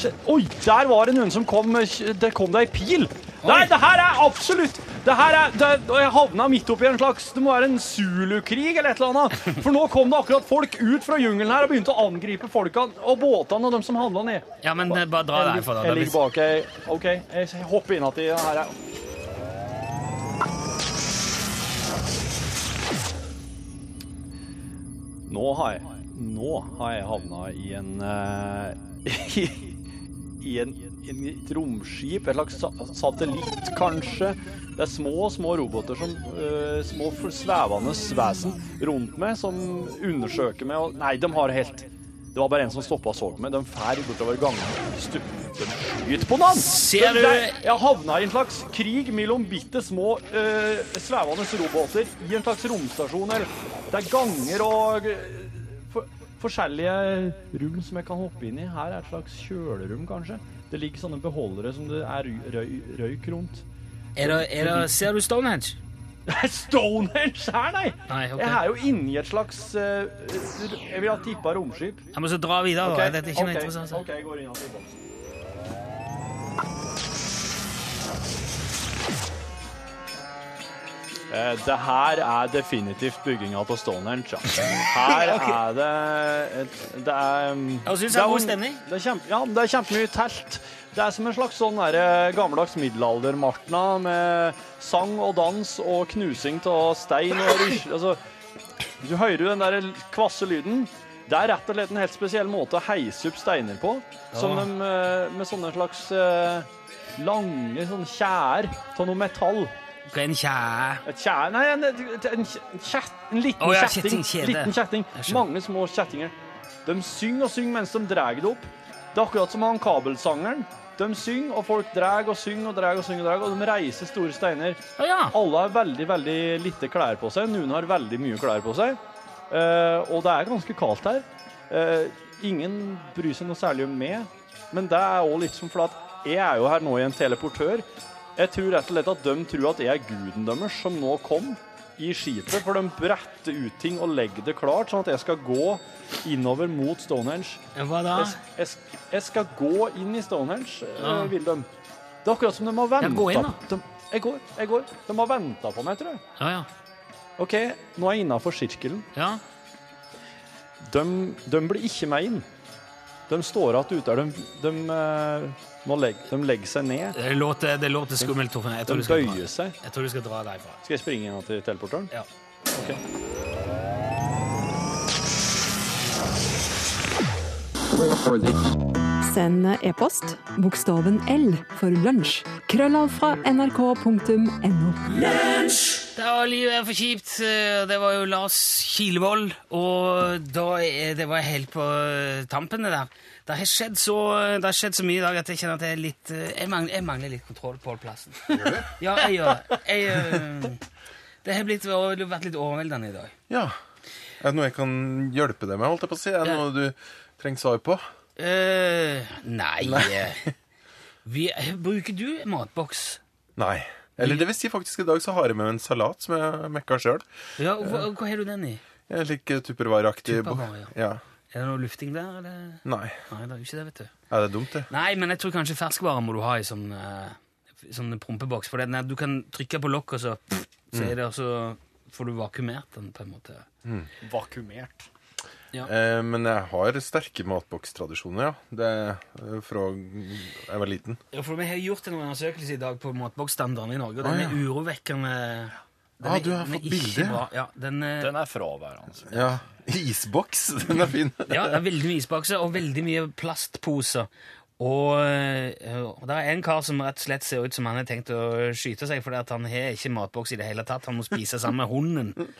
det, Oi, der var det noen som kom Det kom det ei pil! Nei, det her er absolutt Det her er det, Jeg havna midt oppi en slags Det må være en Zulu-krig eller et eller annet. For nå kom det akkurat folk ut fra jungelen her og begynte å angripe folka og båtene og dem som handla ned. Ja, men eh, bare dra derfra, da. jeg ligger bak ei OK, jeg hopper inn igjen. Her Nå har jeg Nå har jeg havna i en uh, i, i en, en, et romskip, et slags satellitt, kanskje. Det er små, små roboter som uh, Små svevende vesen rundt meg som undersøker meg og Nei, de har helt Det var bare en som stoppa og så meg. De fær bortover gangen. Stu- De skyter på den! Ser du- Jeg havna i en slags krig mellom bitte små eh, svevende roboter i en slags romstasjon. her. Det er ganger og eh, for, forskjellige rom som jeg kan hoppe inn i. Her er et slags kjølerom, kanskje. Det ligger sånne beholdere som det er røy, røy, røyk rundt. Er det, er det, ser du Stonehenge? Det er Stonehenge her, nei! Nei, okay. Jeg er jo inni et slags uh, Jeg vil ha tippa romskip. Jeg må så dra videre. okay. da. Dette er ikke noe ok, interessant. OK, jeg går inn i boksen. Eh, Det her er definitivt bygginga av Stonehenge. ja. Her okay. er det et, Det er synes det det er jo- stemning. Det er kjempe, ja, det er kjempemye telt. Det er som en slags sånn der, gammeldags middelalder-Martna med sang og dans og knusing av stein og rysj. Altså, du hører jo den der kvasse lyden. Det er rett og slett en helt spesiell måte å heise opp steiner på. Som de, eh, med sånne slags eh, lange sånn kjær av noe metall. En kjæ? Et kjær Nei, en, en, en, kjett, en liten oh, ja, kjetting. Liten kjetting. Mange små kjettinger. De synger og synger mens de drar det opp. Det er akkurat som han kabelsangeren De synger, og folk drar og synger og drar og synger, og, drar, og de reiser store steiner. Ja, ja. Alle har veldig veldig lite klær på seg. Noen har veldig mye klær på seg. Uh, og det er ganske kaldt her. Uh, ingen bryr seg noe særlig om meg, men det er òg litt som for at jeg er jo her nå i en teleportør. Jeg tror rett og slett at de tror at jeg er guden deres som nå kom i skipet, for de bretter ut ting og legger det klart, sånn at jeg skal gå innover mot Stonehenge. Hva da? Jeg, jeg, jeg skal gå inn i Stonehenge, eh, Ja. vil de. Det er akkurat som de har venta da. de, Jeg går, jeg går. De har venta på meg, tror jeg. Ja, ja. OK, nå er jeg innafor sirkelen. ja. De, de blir ikke med inn. De står igjen ute. De, de, eh, må legge, de legger seg ned. Det låter, det låter skummelt, Torfinn. Jeg De tror de bøyer seg. Jeg tror du skal dra derfra. Skal jeg springe inn til teleporteren? Ja. Ok. Send e-post bokstaven L for lunsj. Krøllav fra nrk.no. Det var livet for kjipt. Det var jo Lars Kilevold, og da er, det var helt på tampen, det der. Det har skjedd så, det har skjedd så mye i dag at jeg kjenner at jeg, er litt, jeg, mangler, jeg mangler litt kontroll på plassen. Ja, jeg gjør det. Jeg, eh, det har blitt, vært litt overveldende i dag. Ja. Er det noe jeg kan hjelpe deg med, holdt jeg på å si? Er det Ja. noe du trenger svar på? Eh, nei, nei. vi, Bruker du matboks? Nei. Eller det vil si, faktisk i dag så har jeg med en salat som jeg mekka sjøl. Ja, hva, hva har du den i? Jeg liker tuppervareaktig. bo- Tupperware, Ja. Er det noe lufting der, eller? Nei. Nei, det er jo ikke det, vet du. Er det dumt, det? Nei, men jeg tror kanskje ferskvare må du ha i sånn, eh, sånn prompeboks. For er- du kan trykke på lokk, og så, så, er det, så får du vakuumert den på en måte. Vakuumert. Eh, men jeg har sterke matbokstradisjoner, ja. Det er eh, fra jeg var liten. Ja, for Vi har gjort en undersøkelse i dag på matboksstandarden i Norge, og Ah, den ja. er urovekkende den Ah, er- du har fått ikke bilde, ja. den, eh, Den er fraværende. Ja. Isboks, den er fin. ja, det er veldig mye isbokser og veldig mye plastposer. Og, eh, og det er en kar som rett og slett ser ut som han har tenkt å skyte seg, fordi han har ikke matboks i det hele tatt. Han må spise sammen med hunden,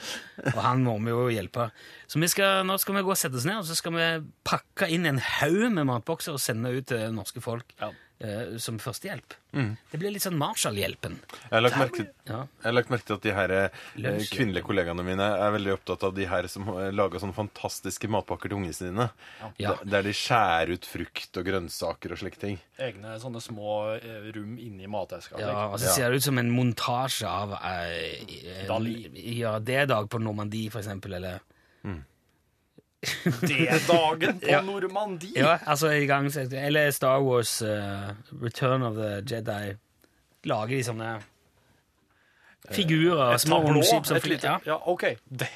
og han må vi jo hjelpe. Så skal, nå skal vi gå og sette oss ned, og så skal vi pakke inn en haug med matbokser og sende ut til norske folk Ja. Eh, som førstehjelp. Det blir litt sånn Marshall-hjelpen. Jeg har lagt merke til, Ja. jeg har lagt merke til at de her eh, kvinnelige kollegaene mine er veldig opptatt av de her som eh, lager sånne fantastiske matpakker til ungene sine. Ja. Der- Der de skjærer ut frukt og grønnsaker og slike ting. Egne sånne små eh, rum inni mateska. Ja, og så ser det ut som en montasje av eh, Dali. Ja, D-dag på Normandie, for eksempel, eller Det er dagen på Ja. Normandie! Ja, altså i gang Eller Star Wars uh, Return of the Jedi. Lager de sånne figurer, Et tablå, som et lite- Ja. Ja, OK. Det,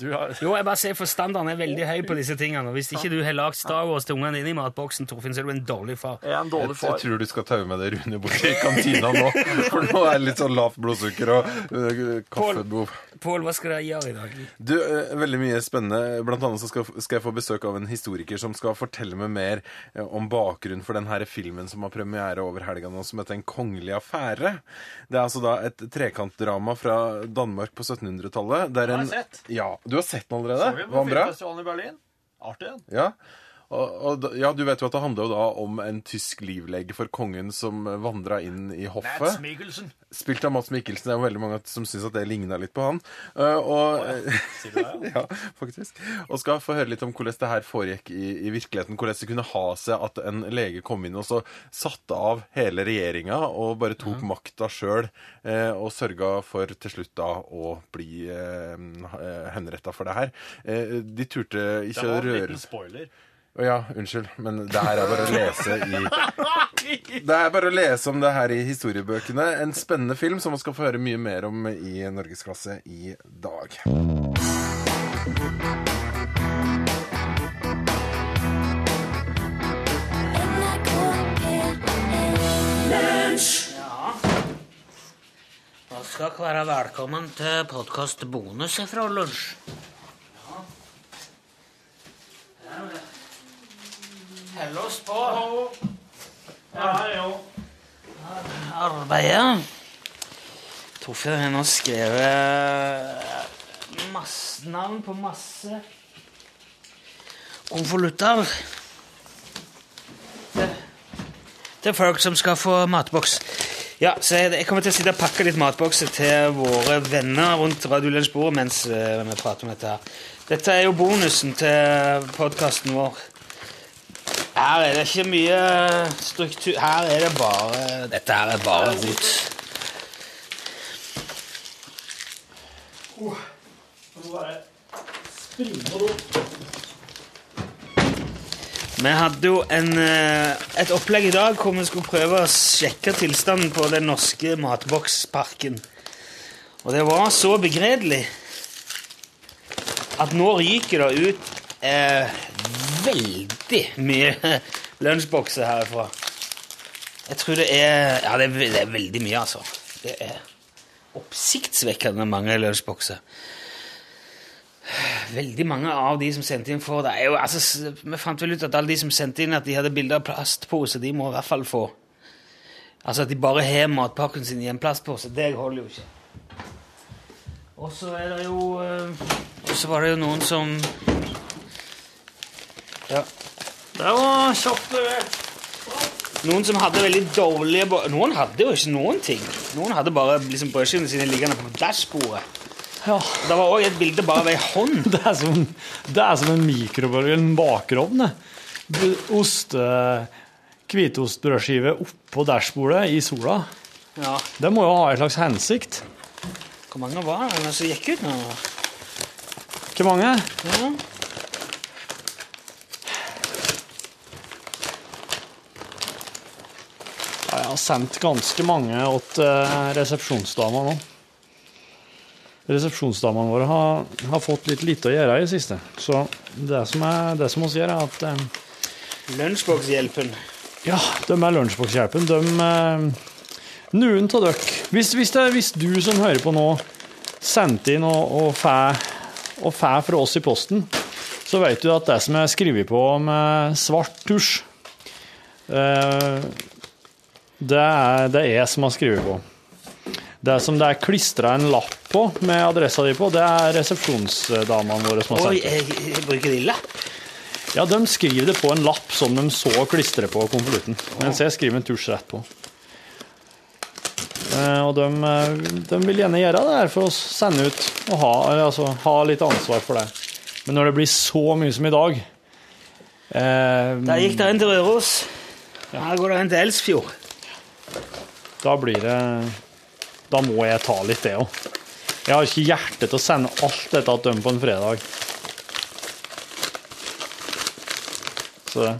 har Jo, jeg bare ser for standarden er veldig høy på disse tingene. Og hvis ikke du har lagd Star Wars til ungene dine i matboksen, Torfinn, så er du en dårlig far. Jeg er en dårlig far. jeg jeg tror du skal taue med deg Rune bort i kantina nå. For nå er det litt sånn lavt blodsukker og uh, kaffebehov. Pål, hva skal dere gjøre i dag? Du, uh, veldig mye spennende. Blant annet så skal, skal jeg få besøk av en historiker som skal fortelle meg mer eh, om bakgrunnen for den her filmen som har premiere over helga nå, som heter En kongelig affære. Det er altså da et trekantdrama fra Danmark på 1700-tallet. der har jeg sett. Ja, Du har sett den allerede? Var den bra? filmfestivalen i Berlin. Artig. den. Ja. Og, og, ja, du vet jo at det handler jo da om en tysk livlege for kongen som vandra inn i Mads Mats Mikkelsen. Spilt av Mads Mikkelsen. Det er jo veldig mange som syns at det ligna litt på han. Eh, og det? ja, faktisk. Og skal få høre litt om hvordan det her foregikk i, i virkeligheten. Hvordan det kunne ha seg at en lege kom inn og så satte av hele regjeringa og bare tok makta sjøl, eh, og sørga for til slutt da å bli eh, henretta for det her. Eh, de turte Det ikke å var en liten spoiler. Å Ja, unnskyld, men det her er bare å lese i Det er bare å lese om det her i historiebøkene. En spennende film som man skal få høre mye mer om i Norgesklasse i dag. Da skal dere være velkommen til podkast Bonus fra lunsj. Hell oss på Ja, arbeidet. Torfinn har nå skrevet masse navn på masse konvolutter. Det- til folk som skal få matboks. Ja, så jeg, jeg kommer til å sitte og pakke litt matbokser til våre venner rundt Radiolunsjbordet mens eh, vi prater om dette. her. Dette er jo bonusen til podkasten vår. Her er det ikke mye struktur Her er det bare Dette her er bare rot. Vi hadde jo en, eh, et opplegg i dag hvor vi skulle prøve å sjekke tilstanden på den norske matboksparken. Og det var så begredelig at nå ryker det ut eh, veldig mye lunsjbokser herfra. Jeg tror det er Ja, det er, det er veldig mye, altså. Det er oppsiktsvekkende mange lunsjbokser. Veldig mange av de som sendte inn får det jo, altså, Vi fant vel ut at alle de som sendte inn at de hadde bilder av plastpose, de må i hvert fall få. Altså at de bare har matpakken sin i en plastpose, det holder jo ikke. Og så er det jo eh, Og så var det jo noen som Ja. Det var kjapt levert. Noen som hadde veldig dårlige Noen hadde jo ikke noen ting. Noen hadde bare liksom brødskivene sine liggende på dashbordet. Ja. Det var òg et bilde bare ved ei hånd. Det er som, det er som en mikrobølge, en bakerovn. Oste, hvitostbrødskive oppå dashbordet i sola. Ja. Det må jo ha en slags hensikt. Hvor mange var det som gikk ut nå? Hvor mange? Ja. Ja, jeg har sendt ganske mange til resepsjonsdama nå. Resepsjonsdamene våre har, har fått litt lite å gjøre i det siste. Så det som, er, det som gjør, er at eh, Lunsjbokshjelpen. Ja, de er lunsjbokshjelpen. De eh, Noen av dere hvis, hvis, det, hvis du som hører på nå, sendte inn og, og får og får fra oss i posten, så vet du at det som er skrevet på med svart tusj, eh, det er det er jeg som har skrevet på. Det som det er klistra en lapp på med adressa di på, det er resepsjonsdamene våre som har Oi, sendt det. jeg, jeg bruker de lapp. Ja, de skriver det på en lapp som de så klistrer på konvolutten, mens jeg skriver en tusj rett på. Eh, Og de, eh, de vil gjerne gjøre det her for å sende ut og ha, altså, ha litt ansvar for det. Men når det blir så mye som i dag eh, Der gikk det en til Røros. Her går det en til Elsfjord. Da blir det Da må jeg ta litt, det òg. Jeg har ikke hjerte til å sende alt dette til dem på en fredag. Så det.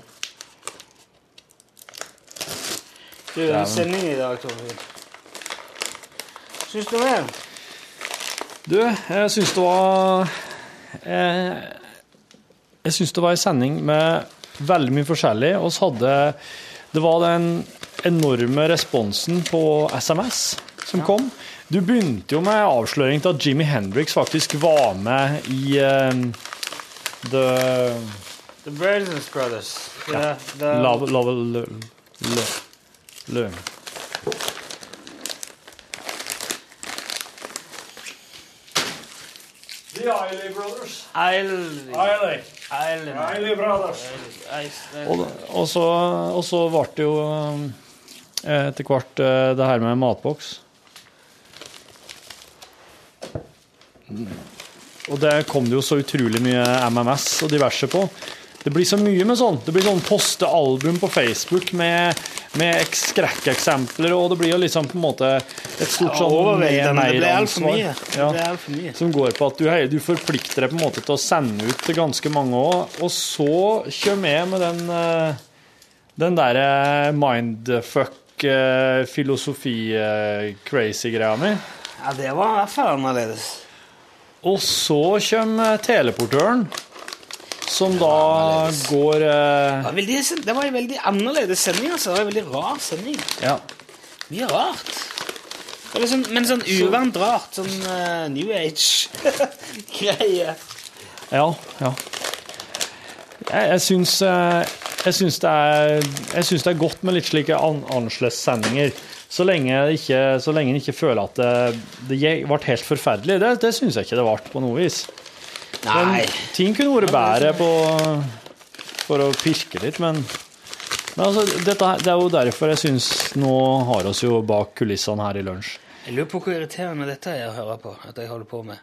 Du, er en sending i dag, Torfinn. Syns du det? Du, jeg syns det var Jeg, Jeg syns det var en sending med veldig mye forskjellig. Vi hadde Det var den enorme responsen på SMS som kom. Du begynte jo med avsløring til at Jimmy Hendrix faktisk var med i eh, The The Brothers Brothers. Ja. The, Love, love, lø. The Eiley Brothers. Eiley. Eiley Brothers. Og, så, ble det jo eh, etter hvert eh, det her med matboks. Og det kom det jo så utrolig mye MMS og diverse på. Det blir så mye med sånn. Det blir sånn poste album på Facebook med, med eks- skrekkeksempler, og det blir jo liksom på en måte et stort sånn. Ja for mye. som går på at du, hei, du forplikter deg på en måte til å sende ut til ganske mange òg, og så kommer jeg med den, eh, den derre mindfuck filosofi-crazy-greia mi. Ja, det var i hvert fall annerledes. Og så kommer teleportøren, som da går eh, Det var, veldig, det var en veldig annerledes sending. altså. Det var en veldig rar sending. Ja. Mye rart. Liksom, men sånn uvant rart. Sånn uh, New Age-greie. Ja, ja. Jeg, jeg syns eh, jeg syns det, er- det er godt med litt slike an annerledessendinger. Så lenge, en ikke føler at det, det ble helt forferdelig. Det, det syns jeg ikke det ble på noe vis. Men Nei. ting kunne vært bedre på, for å pirke litt, men Men altså, dette, det er jo derfor jeg syns Nå har oss jo bak kulissene her i lunsj. Jeg lurer på hvor irriterende dette er å høre på, at jeg holder på med.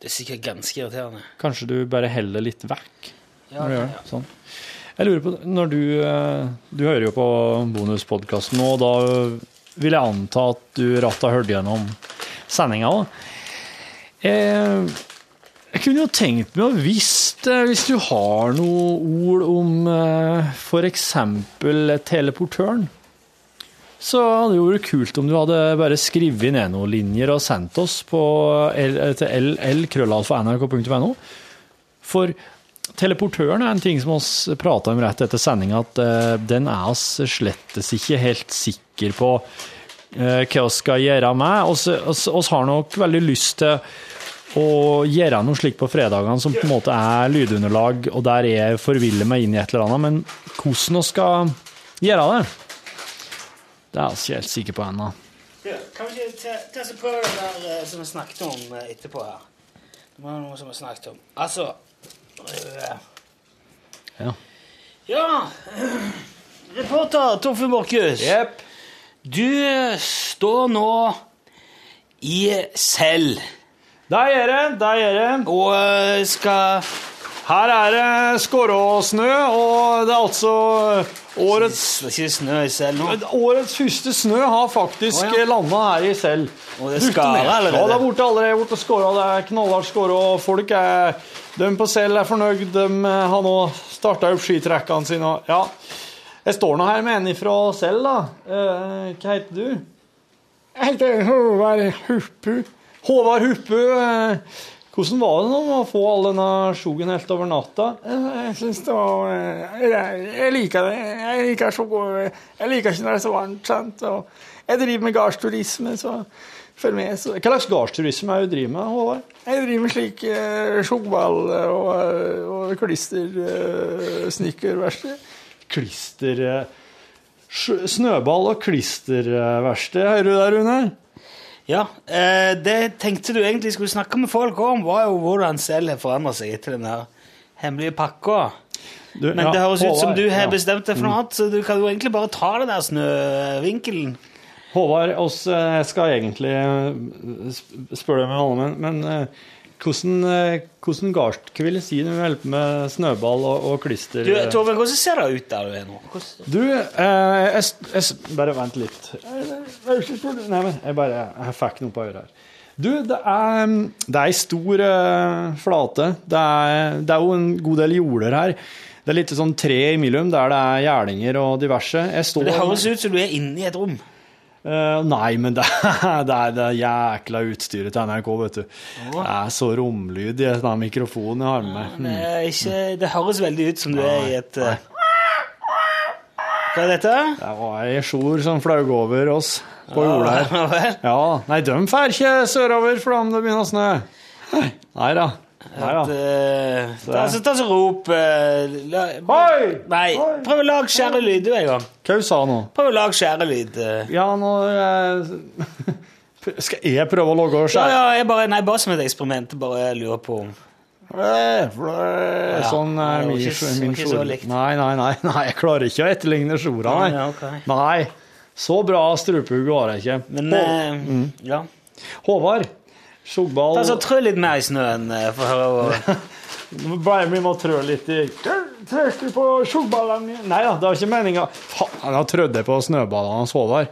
Det er sikkert ganske irriterende. Kanskje du bare heller litt vekk Ja, når du gjør ja. det? Sånn. Jeg lurer på, når du eh, Du hører jo på bonuspodkasten nå, da vil jeg anta at du ratt har hørt gjennom sendinga òg. Eh, jeg kunne jo tenkt meg å visst, eh, hvis du har noe ord om f.eks. teleportøren, så hadde det jo vært kult om du hadde bare skrevet ned noen linjer og sendt oss på til l-krøllalfa.nrk.no. For teleportøren er en ting som vi prata om rett etter sendinga, at eh, den er oss slettes ikke helt sikker på eh, hva vi skal gjøre med. Vi oss, oss har nok veldig lyst til å gjøre noe slikt på fredagene som på en måte er lydunderlag, og der jeg forviller meg inn i et eller annet, men hvordan vi skal gjøre det, det er jeg ikke helt sikker på ennå. Ja, kan vi ikke ta, så prøve det der eh, som vi snakket om etterpå her? Det var noe som vi snakket om. Altså Ja. Ja Reporter Torfinn Borchhus. Du eh, står nå i cell Der er det, der er det. og eh, skal Her er det skåråsnø, og det er altså årets ikke snø i cell nå. Årets første snø har faktisk oh, ja. landa her i Sel. Og det er skara allerede? Ja, det er borte allerede borte skåra. Det er knallhardt skåra, folk er De på Sel er fornøyd. De eh, har nå starta opp skitrekkene sine. Ja. Jeg står nå her med en fra Sel, da. Eh, hva heter du? Jeg heter Håvard Huppu. Håvard Huppu. eh, Hvordan var det nå å få all denne sjogen helt over natta? Jeg syns det var jeg, jeg liker det. Jeg liker, så, jeg liker ikke når det er så varmt. sant? Og jeg driver med gardsturisme, så følg med. Så. Hva slags gardsturisme er du driver med, Håvard? Jeg driver med slik uh, sjogball og, og klistersnekkerverksted. Klister... eh, Snøball- og klisterverksted, hører du der, Rune? Ja, eh, det tenkte du egentlig skulle snakke med folk om, var jo hvordan selv har forandra seg etter den her hemmelige pakka. Du, Men ja, det høres ut som du har ja. bestemt deg for noe annet, så du kan jo egentlig bare ta det der snøvinkelen. Håvard, oss eh, skal egentlig eh, spørre deg med alle, men, men eh, hvordan, eh, hvordan gard hva vil jeg si når du hjelper med snøball og, og klister? Du, eh? Torben, hvordan ser det ut der du er nå? Hvordan... Du, eh, jeg, jeg, bare vent litt. Nei, men jeg bare jeg fikk noe på øret her. Du, det er, det er ei stor eh, flate. Det er, det er jo en god del jorder her. Det er litt sånn tre imellom der det er gjerninger og diverse. Står Det høres ut som du er inne i et rom. Eh, nei, men det det er det jækla utstyret til NRK, vet du. Det er så romlydig, den mikrofonen jeg har med Mm. Det, ikke, det høres veldig ut som du er i et uh... Hva er dette? Det var ei sjor som flaug over oss på jorda her. Ja. Ja, nei, de drar ikke sørover for om det begynner å snø. Nei da. Nei At, eh, ta, så, ta så rop eh, la, Hoi! Nei, prøv å lage skjærelyd, du, en gang. Hva du sa nå? Prøv å lage skjærelyd. lyd Ja, nå eh, Skal jeg prøve å logge Ja, ja, jeg bare, nei, bare som et eksperiment. Bare lurer på om Sånn Ja, er min, min så likt. Nei, nei, nei, nei, jeg klarer ikke å etterligne sjora, nei. Ja, okay. Nei, så bra strupehugg har jeg ikke. Men Hå- eh, ja. Håvard, sjogball Ta så Trø litt mer i snøen, eh, for å høre Bare vi må trø litt i du på sjogballene mine? Nei da, det var ikke meninga. Han har trødd på snøballene hans, Håvard.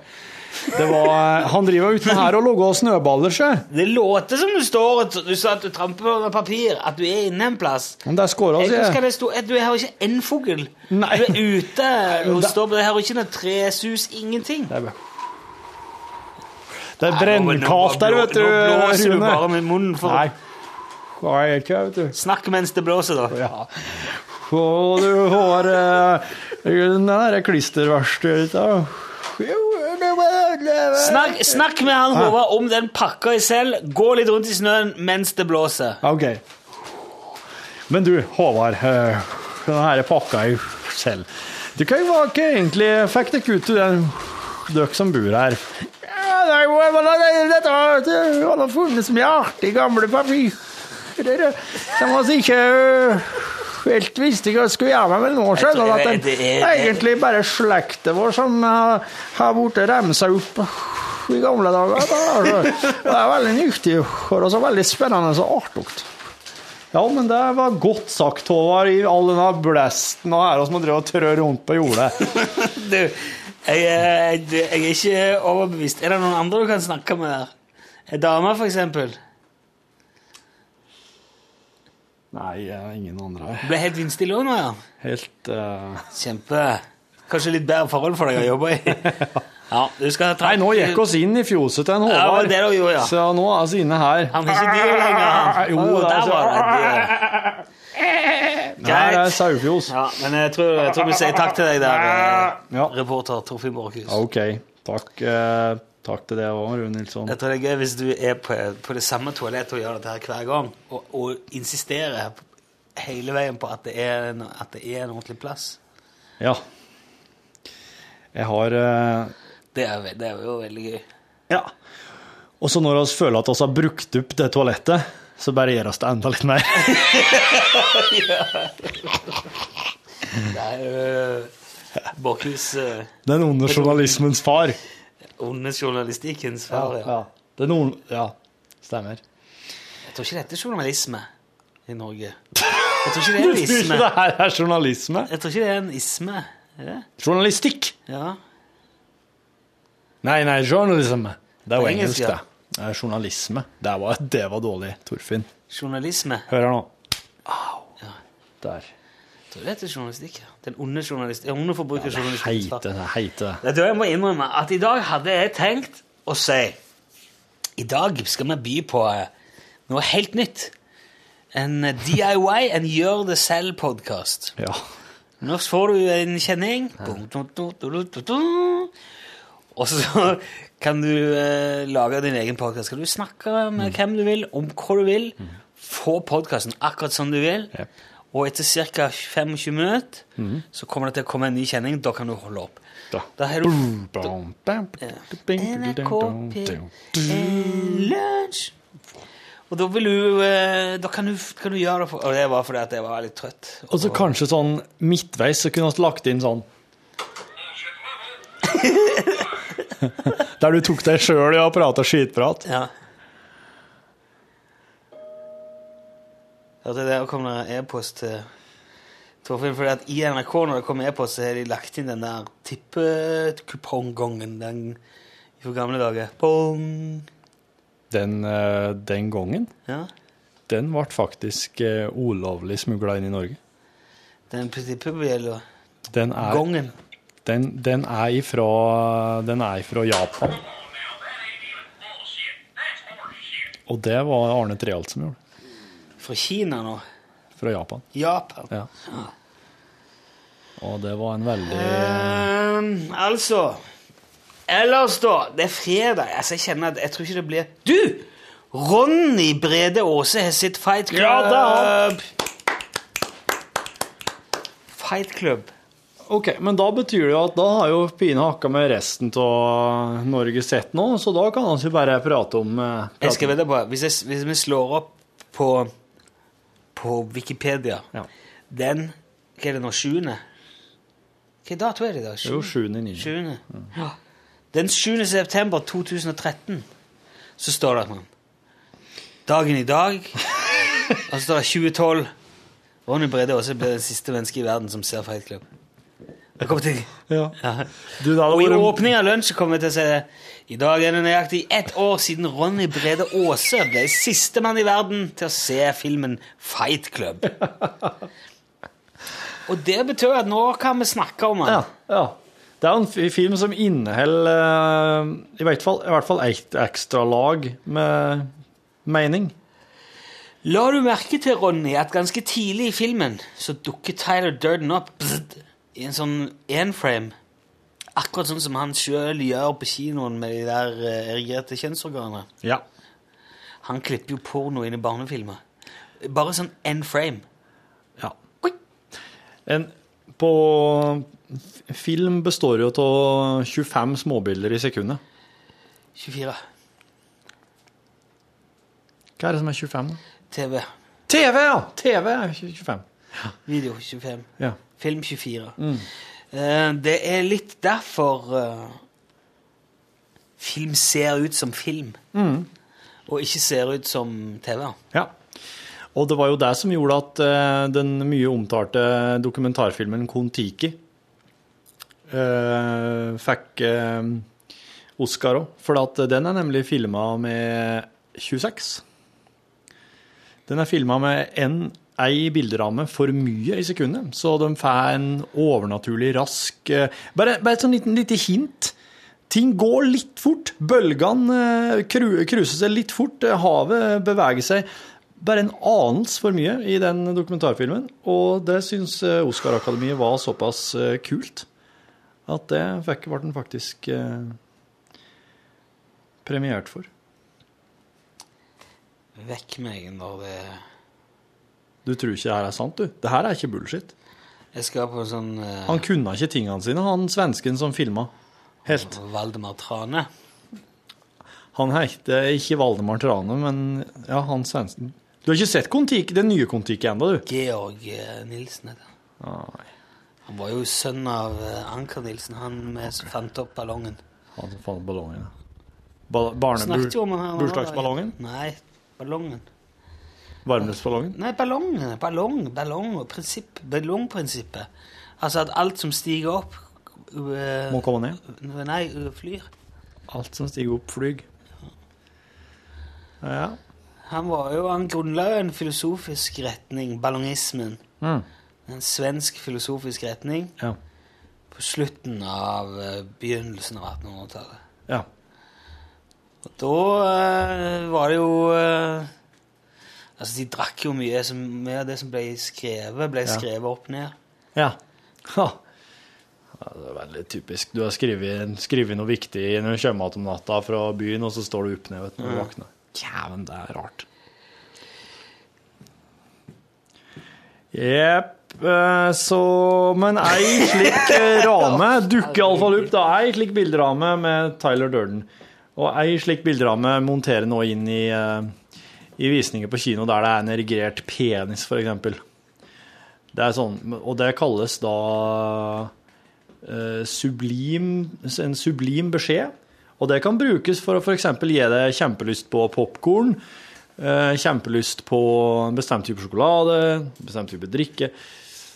Var, han driver ute her og lager snøballer, sjø. Det låter som du står og du sa at du tramper på papir, at du er inne en plass. Men det er skåra, sier jeg. Du har ikke en fugl. Du er ute og står på det her ikke noe tresus, ingenting. Det er, bare- det er brennkaldt der, vet du, Nå blåser du bare med munnen for Nei. Er ikke, vet du. Snakk mens det blåser, da. Ja. Og du har uh, klisterverkstedet da. Snakk, snakk med han Håvard om den pakka i selv. Gå litt rundt i snøen mens det blåser. Ok. Men du, Håvard, eh, den her pakka i selv. Du kan jo ikke egentlig fikk dere ut til den dere som bor her. Dette har det funnet så mye artig gamle papirer som vi ikke helt visste hva jeg skulle gjøre med, med nå. Skjønner du at det- er egentlig bare slekta vår som har, blitt remsa opp i gamle dager. da. Det er veldig nyttig og så veldig spennende og artig. Ja, men det var godt sagt, Håvard, i all denne blæsten og æra som har drevet og trør rundt på jordet. Jeg, er- jeg, jeg er ikke overbevist. Er det noen andre du kan snakke med der? En dame, for eksempel? Nei, ingen andre. Du ble helt vindstille òg nå, ja? Helt uh... Kjempe. Kanskje litt bedre forhold for deg å jobbe i? Ja, du skal ta Nei, nå gikk oss inn i fjoset til en Ja, Håvard. du gjorde, ja. Så nå er vi inne her. Han er ikke dyr lenger. han. Jo, er der var det dyr. det er Saufjos. Ja, men jeg tror, jeg tror vi sier takk til deg der, eh, Ja. reporter Torfinn Borchhus. Ok, takk, eh, takk til deg òg, Rune Nilsson. Jeg tror det er gøy hvis du er på, på det samme toalettet og gjør dette her hver gang, og, og insisterer hele veien på at det er at det er en ordentlig plass. Ja. Jeg har eh, Det er, det er jo veldig gøy. Ja. Og så når vi føler at vi har brukt opp det toalettet, så bare gjør oss det enda litt mer. Det er jo Bakhus uh, Den onde journalismens far. onde journalistikkens far. Ja. Ja. Onde Ja, stemmer. Jeg tror ikke dette er journalisme i Norge. Jeg tror ikke det er en isme. det her er journalisme? Jeg tror ikke det er en isme. Er det? Journalistikk? Ja. Nei, nei, journalism. Det er jo engelsk, engelsk, ja. det. Er journalisme. Det var, det var dårlig, Torfinn. Journalisme. Hør her nå. Der. Du vet det heter journalistikk. ja. Den onde journalist... Den onde forbrukerjournalist. Ja, det. Heite det. Du, jeg må innrømme at i dag hadde jeg tenkt å si I dag skal vi by på eh, noe helt nytt. En eh, DIY, en gjør det selv-podkast. Ja. Nå får du en kjenning. Ja. Og så kan du eh, lage din egen podkast. Kan du snakke med hvem du vil, om hva du vil. Få podkasten akkurat som du vil. Yep. Og etter ca. 25 minutter så kommer det til å komme en ny kjenning. Da kan du holde opp. Da. Da har du Bam, bam, NRK P1 Lunsj. Og da vil du eh, Da kan du, kan du gjøre det for Og det var fordi at jeg var litt trøtt. Og så kanskje sånn midtveis så kunne vi lagt inn sånn Der du tok deg sjøl i å prate skitprat. Ja. Hørte det kom det e-post til Torfinn, fordi at i NRK når det kommer e-post, så har de lagt inn den der tippekupongongen den fra gamle dager. Bong! Den, eh, den gangen, Ja. den ble faktisk eh, ulovlig smugla inn i Norge. Den tippebjella. Den er, Gongen. Den, den er ifra, den er ifra Japan. Og det var Arne Treholt som gjorde. Fra Kina nå. Fra Japan. Japan. Ja. Og det var en veldig um, altså Ellers, da. Det er fredag. Altså, jeg kjenner at jeg tror ikke det blir Du! Ronny Brede Aase har sitt Fight Club. Ja. Fight Club. Ok, men da betyr det jo at da har jo Pine hakka med resten av Norge sett nå, så da kan han jo bare prate om prate Jeg skal vedde på hvis, jeg, hvis vi slår opp på, på Wikipedia Ja. Den Hva er det nå? Sjuende? Hvilken dato er det i dag? Jo, 7.9. Sjuende. Ja. Den 7. september 2013 så står det at man Dagen i dag Og så står det 2012 Ronny Brede Aase ble det siste mennesket i verden som ser Fight Club. Det kommer til Ja. ja. Du, da, Og i åpningen av lunsj kommer jeg til å si det. I dag er det nøyaktig ett år siden Ronny Brede Aase ble sistemann i verden til å se filmen Fight Club. Og det betyr at nå kan vi snakke om den. Ja, ja. Det er en film som inneholder eh, i hvert fall, i hvert fall et ekstra lag med mening. La du merke til, Ronny, at ganske tidlig i filmen så dukker Tyler Durden opp bzzt, i en sånn enframe. Akkurat sånn som han sjøl gjør på kinoen med de der eh, erigerte kjønnsorganene. Ja. Han klipper jo porno inn i barnefilmer. Bare sånn en frame. ja. Oi. En, på film består jo av 25 småbilder i sekundet. 24. Hva er det som er 25? da? TV. TV, ja! TV er 25. Video 25. Ja. Film 24. Eh, det er litt derfor eh, film ser ut som film, og ikke ser ut som TV. Ja. Og det var jo det som gjorde at eh, den mye omtalte dokumentarfilmen Kon-Tiki eh, fikk eh, Oscar òg. For at den er nemlig filma med 26. Den er filma med en, ei bilderamme for mye i sekundet, så de får en overnaturlig rask eh, Bare, bare et sånn liten, lite hint. Ting går litt fort. Bølgene eh, cruiser seg litt fort. eh, Havet beveger seg bare en anelse for mye i den dokumentarfilmen. Og det syns eh, Oscar-akademiet var såpass eh, kult at det fikk, ble den faktisk eh, premiert for. Vekk meg når det Du tror ikke det her er sant, du? Det her er ikke bullshit. Jeg skal på sånn uh, Han kunne ikke tingene sine, han svensken som filma. Helt. Valdemar Trane. Han heter ikke Valdemar Trane, men ja, han svensken. Du har ikke sett Kon-Tiki, den nye Kon-Tiki ennå, du? Georg eh, Nilsen heter han. Han var jo sønn av eh, Anker Nilsen, han med som fant opp ballongen. Han som fant ballongen. ja. Ba Snakket jo om han her. Bursdagsballongen? Nei, ballongen. Varmluftsballongen? Nei, ballongen. Ballong, ballong og prinsipp. Ballongprinsippet. Altså at alt som stiger opp eh, Må komme ned. Nei, flyr. Alt som stiger opp, flyg. Ja. Han var jo, han grunnla jo en filosofisk retning, ballongismen. Mm. En svensk filosofisk retning Ja. på slutten av eh, begynnelsen av 1800-tallet. ja. Og da eh, var det jo Altså, de drakk jo mye. Så mye av det som ble skrevet, ble Ja. skrevet opp ned. Ja. Ha. ja. Det er veldig typisk. Du har skrevet, skrevet noe viktig når du kommer hjem om natta fra byen, og så står du opp ned vet når du våkner. Jæven, det er rart. Jepp. eh, Så Men ei slik eh, rame dukker iallfall opp. da. Ei slik bilderame med Tyler Durden. Og ei slik bilderame monterer nå inn i, eh, i visninger på kino der det er en erigert penis, f.eks. Det er sånn, og det kalles da eh, sublim, en sublim beskjed. Og det kan brukes for å f.eks. gi deg kjempelyst på popkorn, eh, kjempelyst på en bestemt type sjokolade, en bestemt type drikke.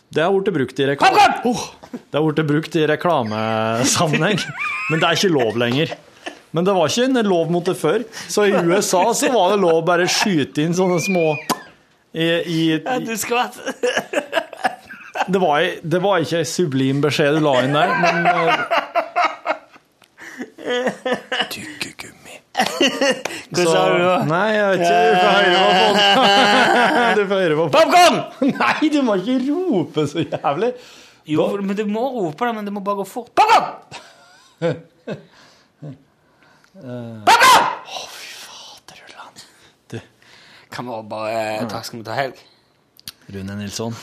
Det har blitt brukt i reklame... Oh, det har blitt brukt i reklamesammenheng, men det er ikke lov lenger. Men det var ikke en lov mot det før. Så i USA så var det lov å bare skyte inn sånne små i, i, Ja, du skvatt! det var, det var ikke en sublim beskjed du la inn der, men Tykkegummi. Hva sa du da? Nei, jeg vet ikke. Du får høre på podden. Du får høre på Popkorn! Nei, du må ikke rope så jævlig. Jo, men du må rope det, men det må bare gå fort. Popkorn! Du. Kan vi bare Takk skal vi ta helg? Rune Nilsson.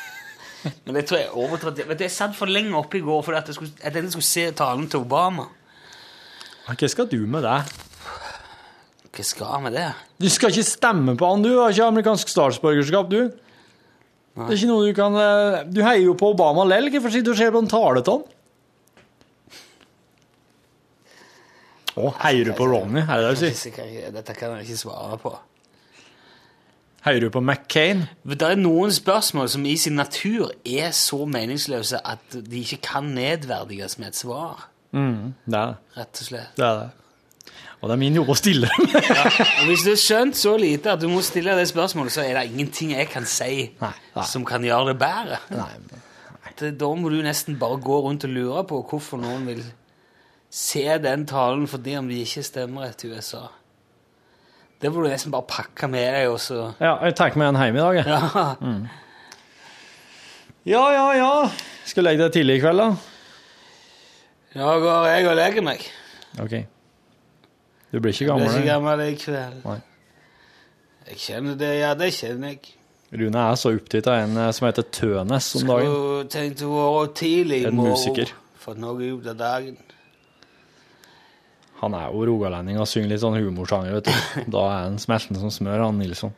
Men det tror jeg er overtatt. Vet du, Jeg satt for lenge oppe i går fordi at jeg, skulle, at jeg skulle se talen til Obama. Hva skal du med det? Hva skal jeg med det? Du skal ikke stemme på han, du. Har ikke amerikansk statsborgerskap, du. Det er ikke noe du kan eh, Du heier jo på Obama lell. Hvorfor sitter du og ser på en tale til han? Å, heier du på Ronny, Er det det du sier? Dette kan jeg- ikke svare på. Heier du på McCain? Det er noen spørsmål som i sin natur er så meningsløse at de ikke kan nedverdiges med et svar. Mm, det er det. Rett og slett. Det er det. Og det er min jobb å stille dem. Og hvis du har skjønt så lite at du må stille det spørsmålet, så er det ingenting jeg kan si Nei, nei. som kan gjøre det bedre. Nei, nei. da må du nesten bare gå rundt og lure på hvorfor noen vil se den talen fordi om de ikke stemmer etter USA. Det må du nesten bare pakke med deg, Også. Ja, jeg tar med en hjem i dag, jeg. Ja. Ja, ja, ja. Skal legge deg tidlig i kveld, da? Ja, går jeg og legger meg. Ok. Du blir ikke Jeg blir gammel? ikke gammel i kveld. Nei. Jeg kjenner det, ja, det kjenner jeg. Rune er så opptatt av en eh, som heter Tønes om dagen. Skulle tenkt å være tidlig i En morgen. musiker. Fått noe ut av dagen. Han er jo rogalending og synger litt sånn humorsjanger, vet du. Da er han smeltende som smør, han Nilsson.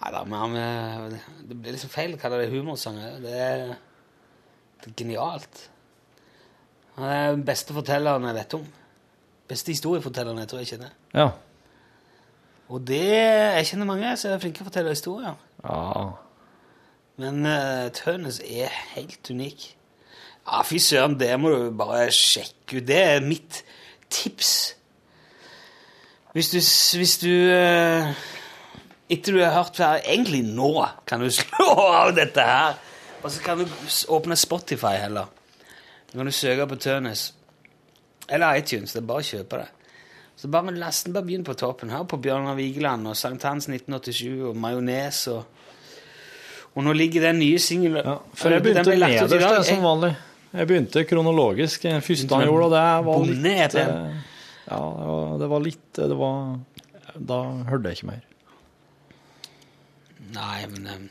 Nei da, men han, eh, det blir liksom feil å kalle det humorsanger. Det er, det er genialt. Han er den beste fortelleren jeg vet om. Beste historiefortelleren jeg tror jeg kjenner. Ja. Og det Jeg kjenner mange som er flinke til å fortelle historier. ja. Men uh, Tønes er helt unik. Ja, fy søren, det må du bare sjekke ut. Det er mitt tips. Hvis du, hvis du eh, Etter du har hørt hver Egentlig nå kan du slå av dette her. Og så kan du åpne Spotify heller. Så kan du søke på Tønes. Eller iTunes. Det er bare å kjøpe det. Så bare last den, bare begynn på toppen. Hør på Bjørnar Vigeland og Sankthans 1987 og Majones og Og nå ligger den nye singelen ja. Før jeg begynte nederst som vanlig. Jeg begynte kronologisk. Det første han gjorde, og det var litt eh, Ja, det var- litt Det var Da hørte jeg ikke mer. Nei, men um,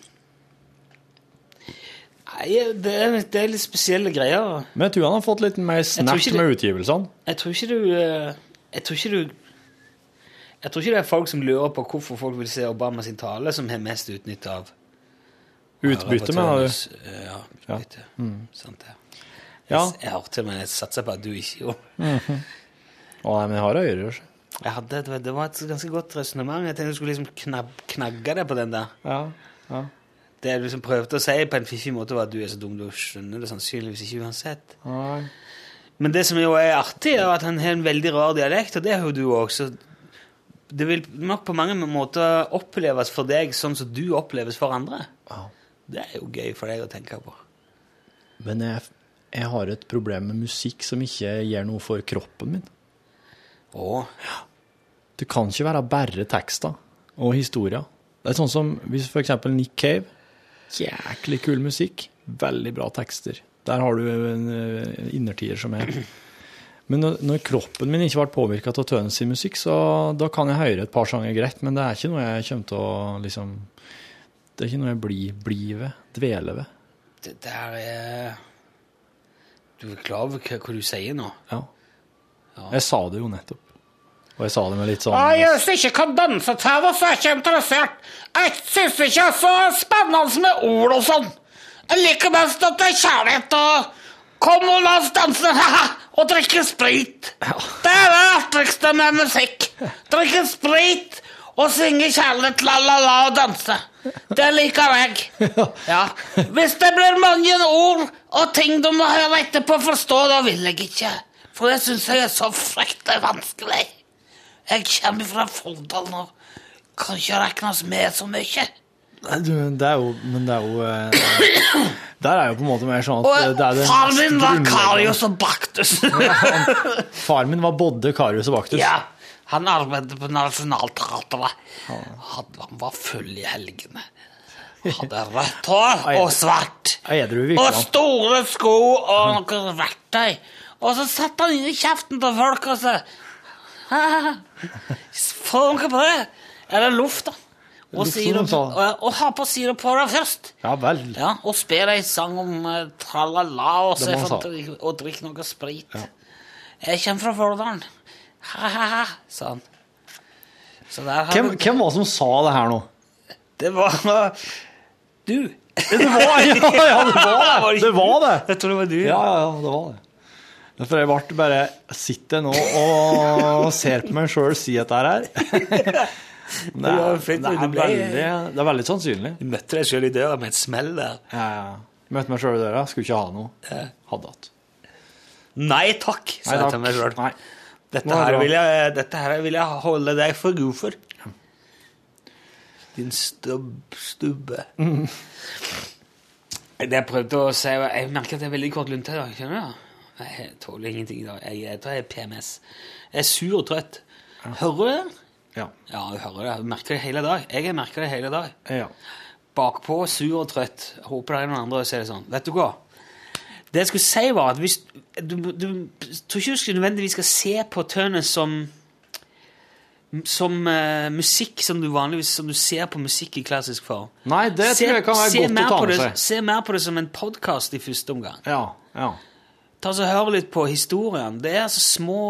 Nei, det er, det er litt spesielle greier. Men jeg tror han har fått litt mer snert med utgivelsene. Jeg tror ikke du eh, Jeg tror ikke du Jeg tror ikke det er folk som lurer på hvorfor folk vil se Obama sin tale, som har mest utnytte av Utbytte, mener du? Ja. utbytte. Ja, utbytte. Sant det. Ja. jeg hørte, men jeg satser på at du ikke gjorde Å nei, men jeg har ører. så. jeg hadde, det, det var et ganske godt resonnement. Jeg tenkte du skulle liksom knab, knagge deg på den der. Ja. ja. Det jeg liksom prøvde å si på en fiffig måte, var at du er så dum, du skjønner det sannsynligvis ikke uansett. Nei. Men det som jo er artig, er at han har en veldig rar dialekt, og det har jo du òg. Det vil nok på mange måter oppleves for deg sånn som du oppleves for andre. Ja. Det er jo gøy for deg å tenke på. Men jeg, jeg har et problem med musikk som ikke gjør noe for kroppen min. Å, Det kan ikke være bare tekster og historier. Det er sånn som hvis eksempel Nick Cave, jæklig kul musikk, veldig bra tekster. Der har du en eh, innertier som er Men når, kroppen min ikke ble påvirka av Tønes sin musikk, så da kan jeg høre et par sanger greit, men det er ikke noe jeg kommer til å liksom Det er ikke noe jeg blir, blir ved, dveler ved. det der er Du er klar over hva, hva du sier nå? Ja. Jeg sa det jo nettopp. Og jeg sa det med litt sånn jeg ikke kan danse til det, så er jeg ikke interessert. Jeg syns ikke det er så spennende med ord og sånn. Jeg liker best at det er kjærlighet og Kom og la oss danse, og drikke sprit. Det er det artigste med musikk. Drikke sprit og synge kjærlighet, la-la-la og danse. Det liker jeg. Ja. Hvis det blir mange ord og ting du må høre etterpå forstå, da vil jeg ikke. For det syns jeg er så fryktelig vanskelig. Jeg kommer fra Folldal nå. Kan ikke regnes med så mye. Nei, du, det er jo Men det er jo eh, Der er jo på en måte mer sånn at det er det far min var Karius og Baktus. Far min var både Karius og Baktus. ja, han arbeidet på Nationaltheatret. Han han var full i helgene. Hadde rødt hår og svart. Og store sko og noe verktøy. Og så satt han inni i kjeften på folk og så Få noe på det! Er det luft, da? Og, og, og ha på sirup på det først. Ja vel. Ja, og spille ei sang om uh, tralala og, og drikke noe sprit. Jeg kommer fra Folldalen. Ha-ha-ha, sa han. Hvem, hvem var det som sa det her nå? Det var du. Det var, ja, ja, det var det! Det var det! Jeg tror det var du. Ja, ja, ja, det var det. For jeg ble bare Sitter nå og ser på meg sjøl si dette her. Det er, det, er veldig, det er veldig sannsynlig. Du møtte deg sjøl i døra med et smell der. Ja, ja. Møtte meg sjøl i døra, skulle ikke ha noe. Hadde hatt. Nei takk, sa jeg til meg sjøl. Dette, er her vil jeg- dette her vil jeg holde deg for god for. Din stubb, stubbe. Det jeg prøvde å si Jeg merker at jeg er veldig kort lunte i dag. Skjønner du? Jeg tåler ingenting i dag. Jeg, jeg tror jeg er PMS. Jeg er sur og trøtt. Hører du det? Ja. Ja, jeg hører det. Jeg merker det hele dag. Jeg merker det hele dag. ja. Bakpå, sur og trøtt. Håper det er noen andre som ser det sånn. Vet du hva? Det jeg skulle si, var at hvis Du, du tror ikke du skal nødvendigvis skal se på Turner som som uh, musikk som du vanligvis som du ser på musikk i klassisk form. Nei, det tror jeg kan være godt å ta med det, seg. Se mer på det som en podkast i første omgang. Ja. ja. Ta så Hør litt på historien. Det er så små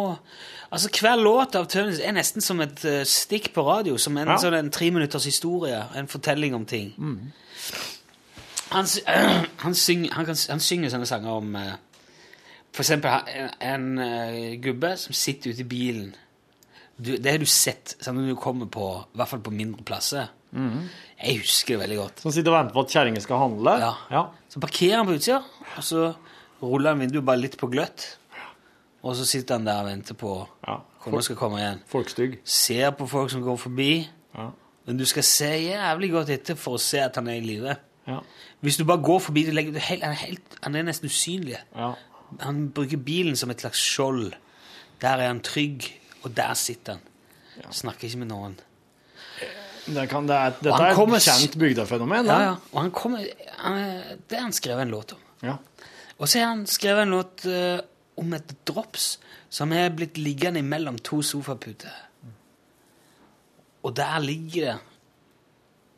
Altså, Hver låt av Tønnes er nesten som et uh, stikk på radio, som en Ja. sånn en treminutters historie, en fortelling om ting. Han, sy- han, syng, han, kan, han synger sånne sanger om eh, For eksempel en, en uh, gubbe som sitter ute i bilen. Du, det har du sett sånn, når du kommer på, i hvert fall på mindre plasser. Jeg husker det veldig godt. Som sitter og venter på at kjerringa skal handle? Ja. ja. Så parkerer han på utsida, og så ruller han vinduet bare litt på gløtt. Og så sitter han der og venter på Ja. kona skal komme igjen. Folkstygg. Ser på folk som går forbi. Ja. Men du skal se jævlig godt etter for å se at han er i live. Ja. Hvis du bare går forbi, du legger, du helt, han, er helt, han er nesten usynlig. ja. Han bruker bilen som et slags skjold. Der er han trygg, og der sitter han. Snakker ikke med noen. Det, kan, det er, dette er kommer et kjent bygdefenomen. Ja, ja. Og han kommer, han, det har han skrevet en låt om. Ja. Og så har han skrevet en låt uh, om et drops som er blitt liggende mellom to sofaputer. Og der ligger det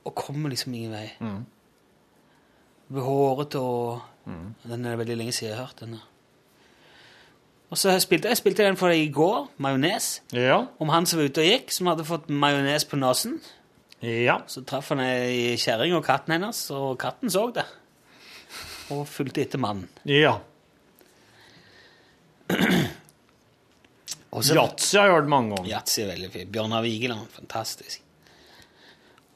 og kommer liksom ingen vei. Mm. Hårete og Den er veldig lenge siden jeg har hørt den. Og så spilte jeg spilte den for deg i går, Majones. Ja. Om han som var ute og gikk, som hadde fått majones på nesen. ja. Så traff han ei kjerring og katten hennes, og katten så det. Og fulgte etter mannen. Ja. Og så- Yatzy har jeg hørt mange ganger. Yatzy er veldig fint. Bjørnar Vigeland, fantastisk.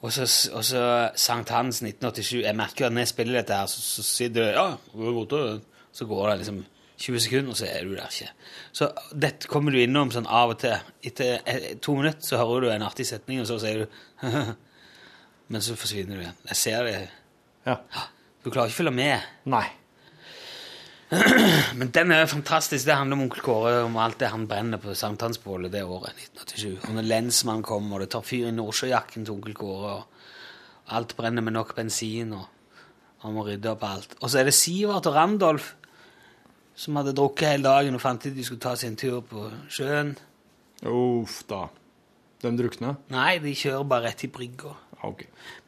Og så, og så Sankthans 1987. Jeg merker jo at når jeg spiller dette her, så, så sitter det Ja, hvor er borte?» så går det liksom 20 sekunder, og så er du der ikke. Så dette kommer du innom sånn av og til. Etter eh, to minutter så hører du en artig setning, og så sier du Men så forsvinner du igjen. Jeg ser det. Ja. Du klarer ikke å følge med. Nei. Men den er fantastisk. Det handler om onkel Kåre, om alt det han brenner på sankthansbålet det året, 1987. Og når lensmannen kommer, og det tar fyr i Nordsjøjakken til onkel Kåre, og alt brenner med nok bensin, og han må rydde opp alt. Og så er det Sivert og Randolf som hadde drukket hele dagen og fant ut de skulle ta seg en tur på sjøen. Uff da. De drukne? Nei, de kjører bare rett i brygga. Ok.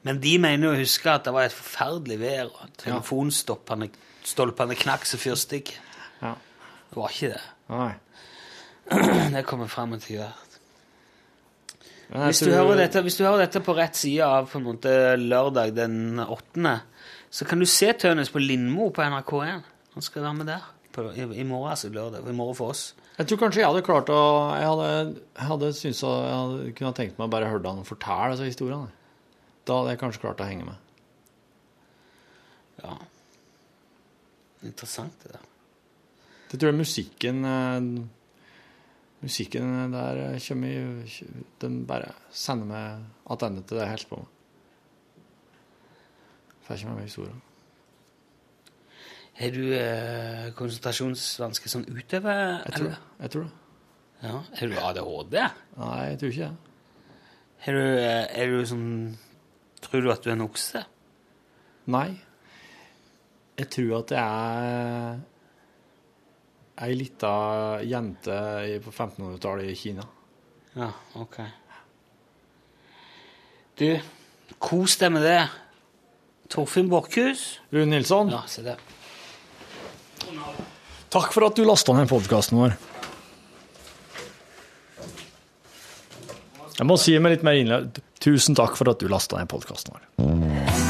Men de mener å huske at det var et forferdelig vær, og telefonstolpene stolpene knakk som fyrstikk. Ja. Det var ikke det. Nei. Det kommer frem etter hvert. Hvis du, hører dette, hvis du hører dette på rett side av på en måte lørdag den 8., så kan du se Tønes på Lindmo på NRK1. Han skal være med der på, i, i morgen, altså lørdag. I morgen for oss. Jeg tror kanskje jeg hadde klart å Jeg hadde, jeg hadde syntes at jeg hadde, kunne tenkt meg å bare høre han fortelle disse historiene. Da hadde jeg kanskje klart å henge med. Ja. Interessant, det der. Det tror jeg musikken eh, Musikken der kommer Den bare sender meg tilbake til det jeg holder på med. Får ikke med meg historien. Har du eh, konsentrasjonsvansker som utøver? Jeg tror det. Jeg tror det. Ja. Har du ADHD? Nei, jeg tror ikke det. Har du, eh, er du sånn Tror du at du er en okse? Nei. Jeg tror at jeg er ei lita jente på 1500-tallet i Kina. Ja, ok. Du, kos deg med det. Torfinn Borchhus. Rune Nilsson, Ja, se der. Takk for at du lasta ned podkasten vår. Jeg må si med litt mer innlegg Tusen takk for at du lasta ned podkasten vår.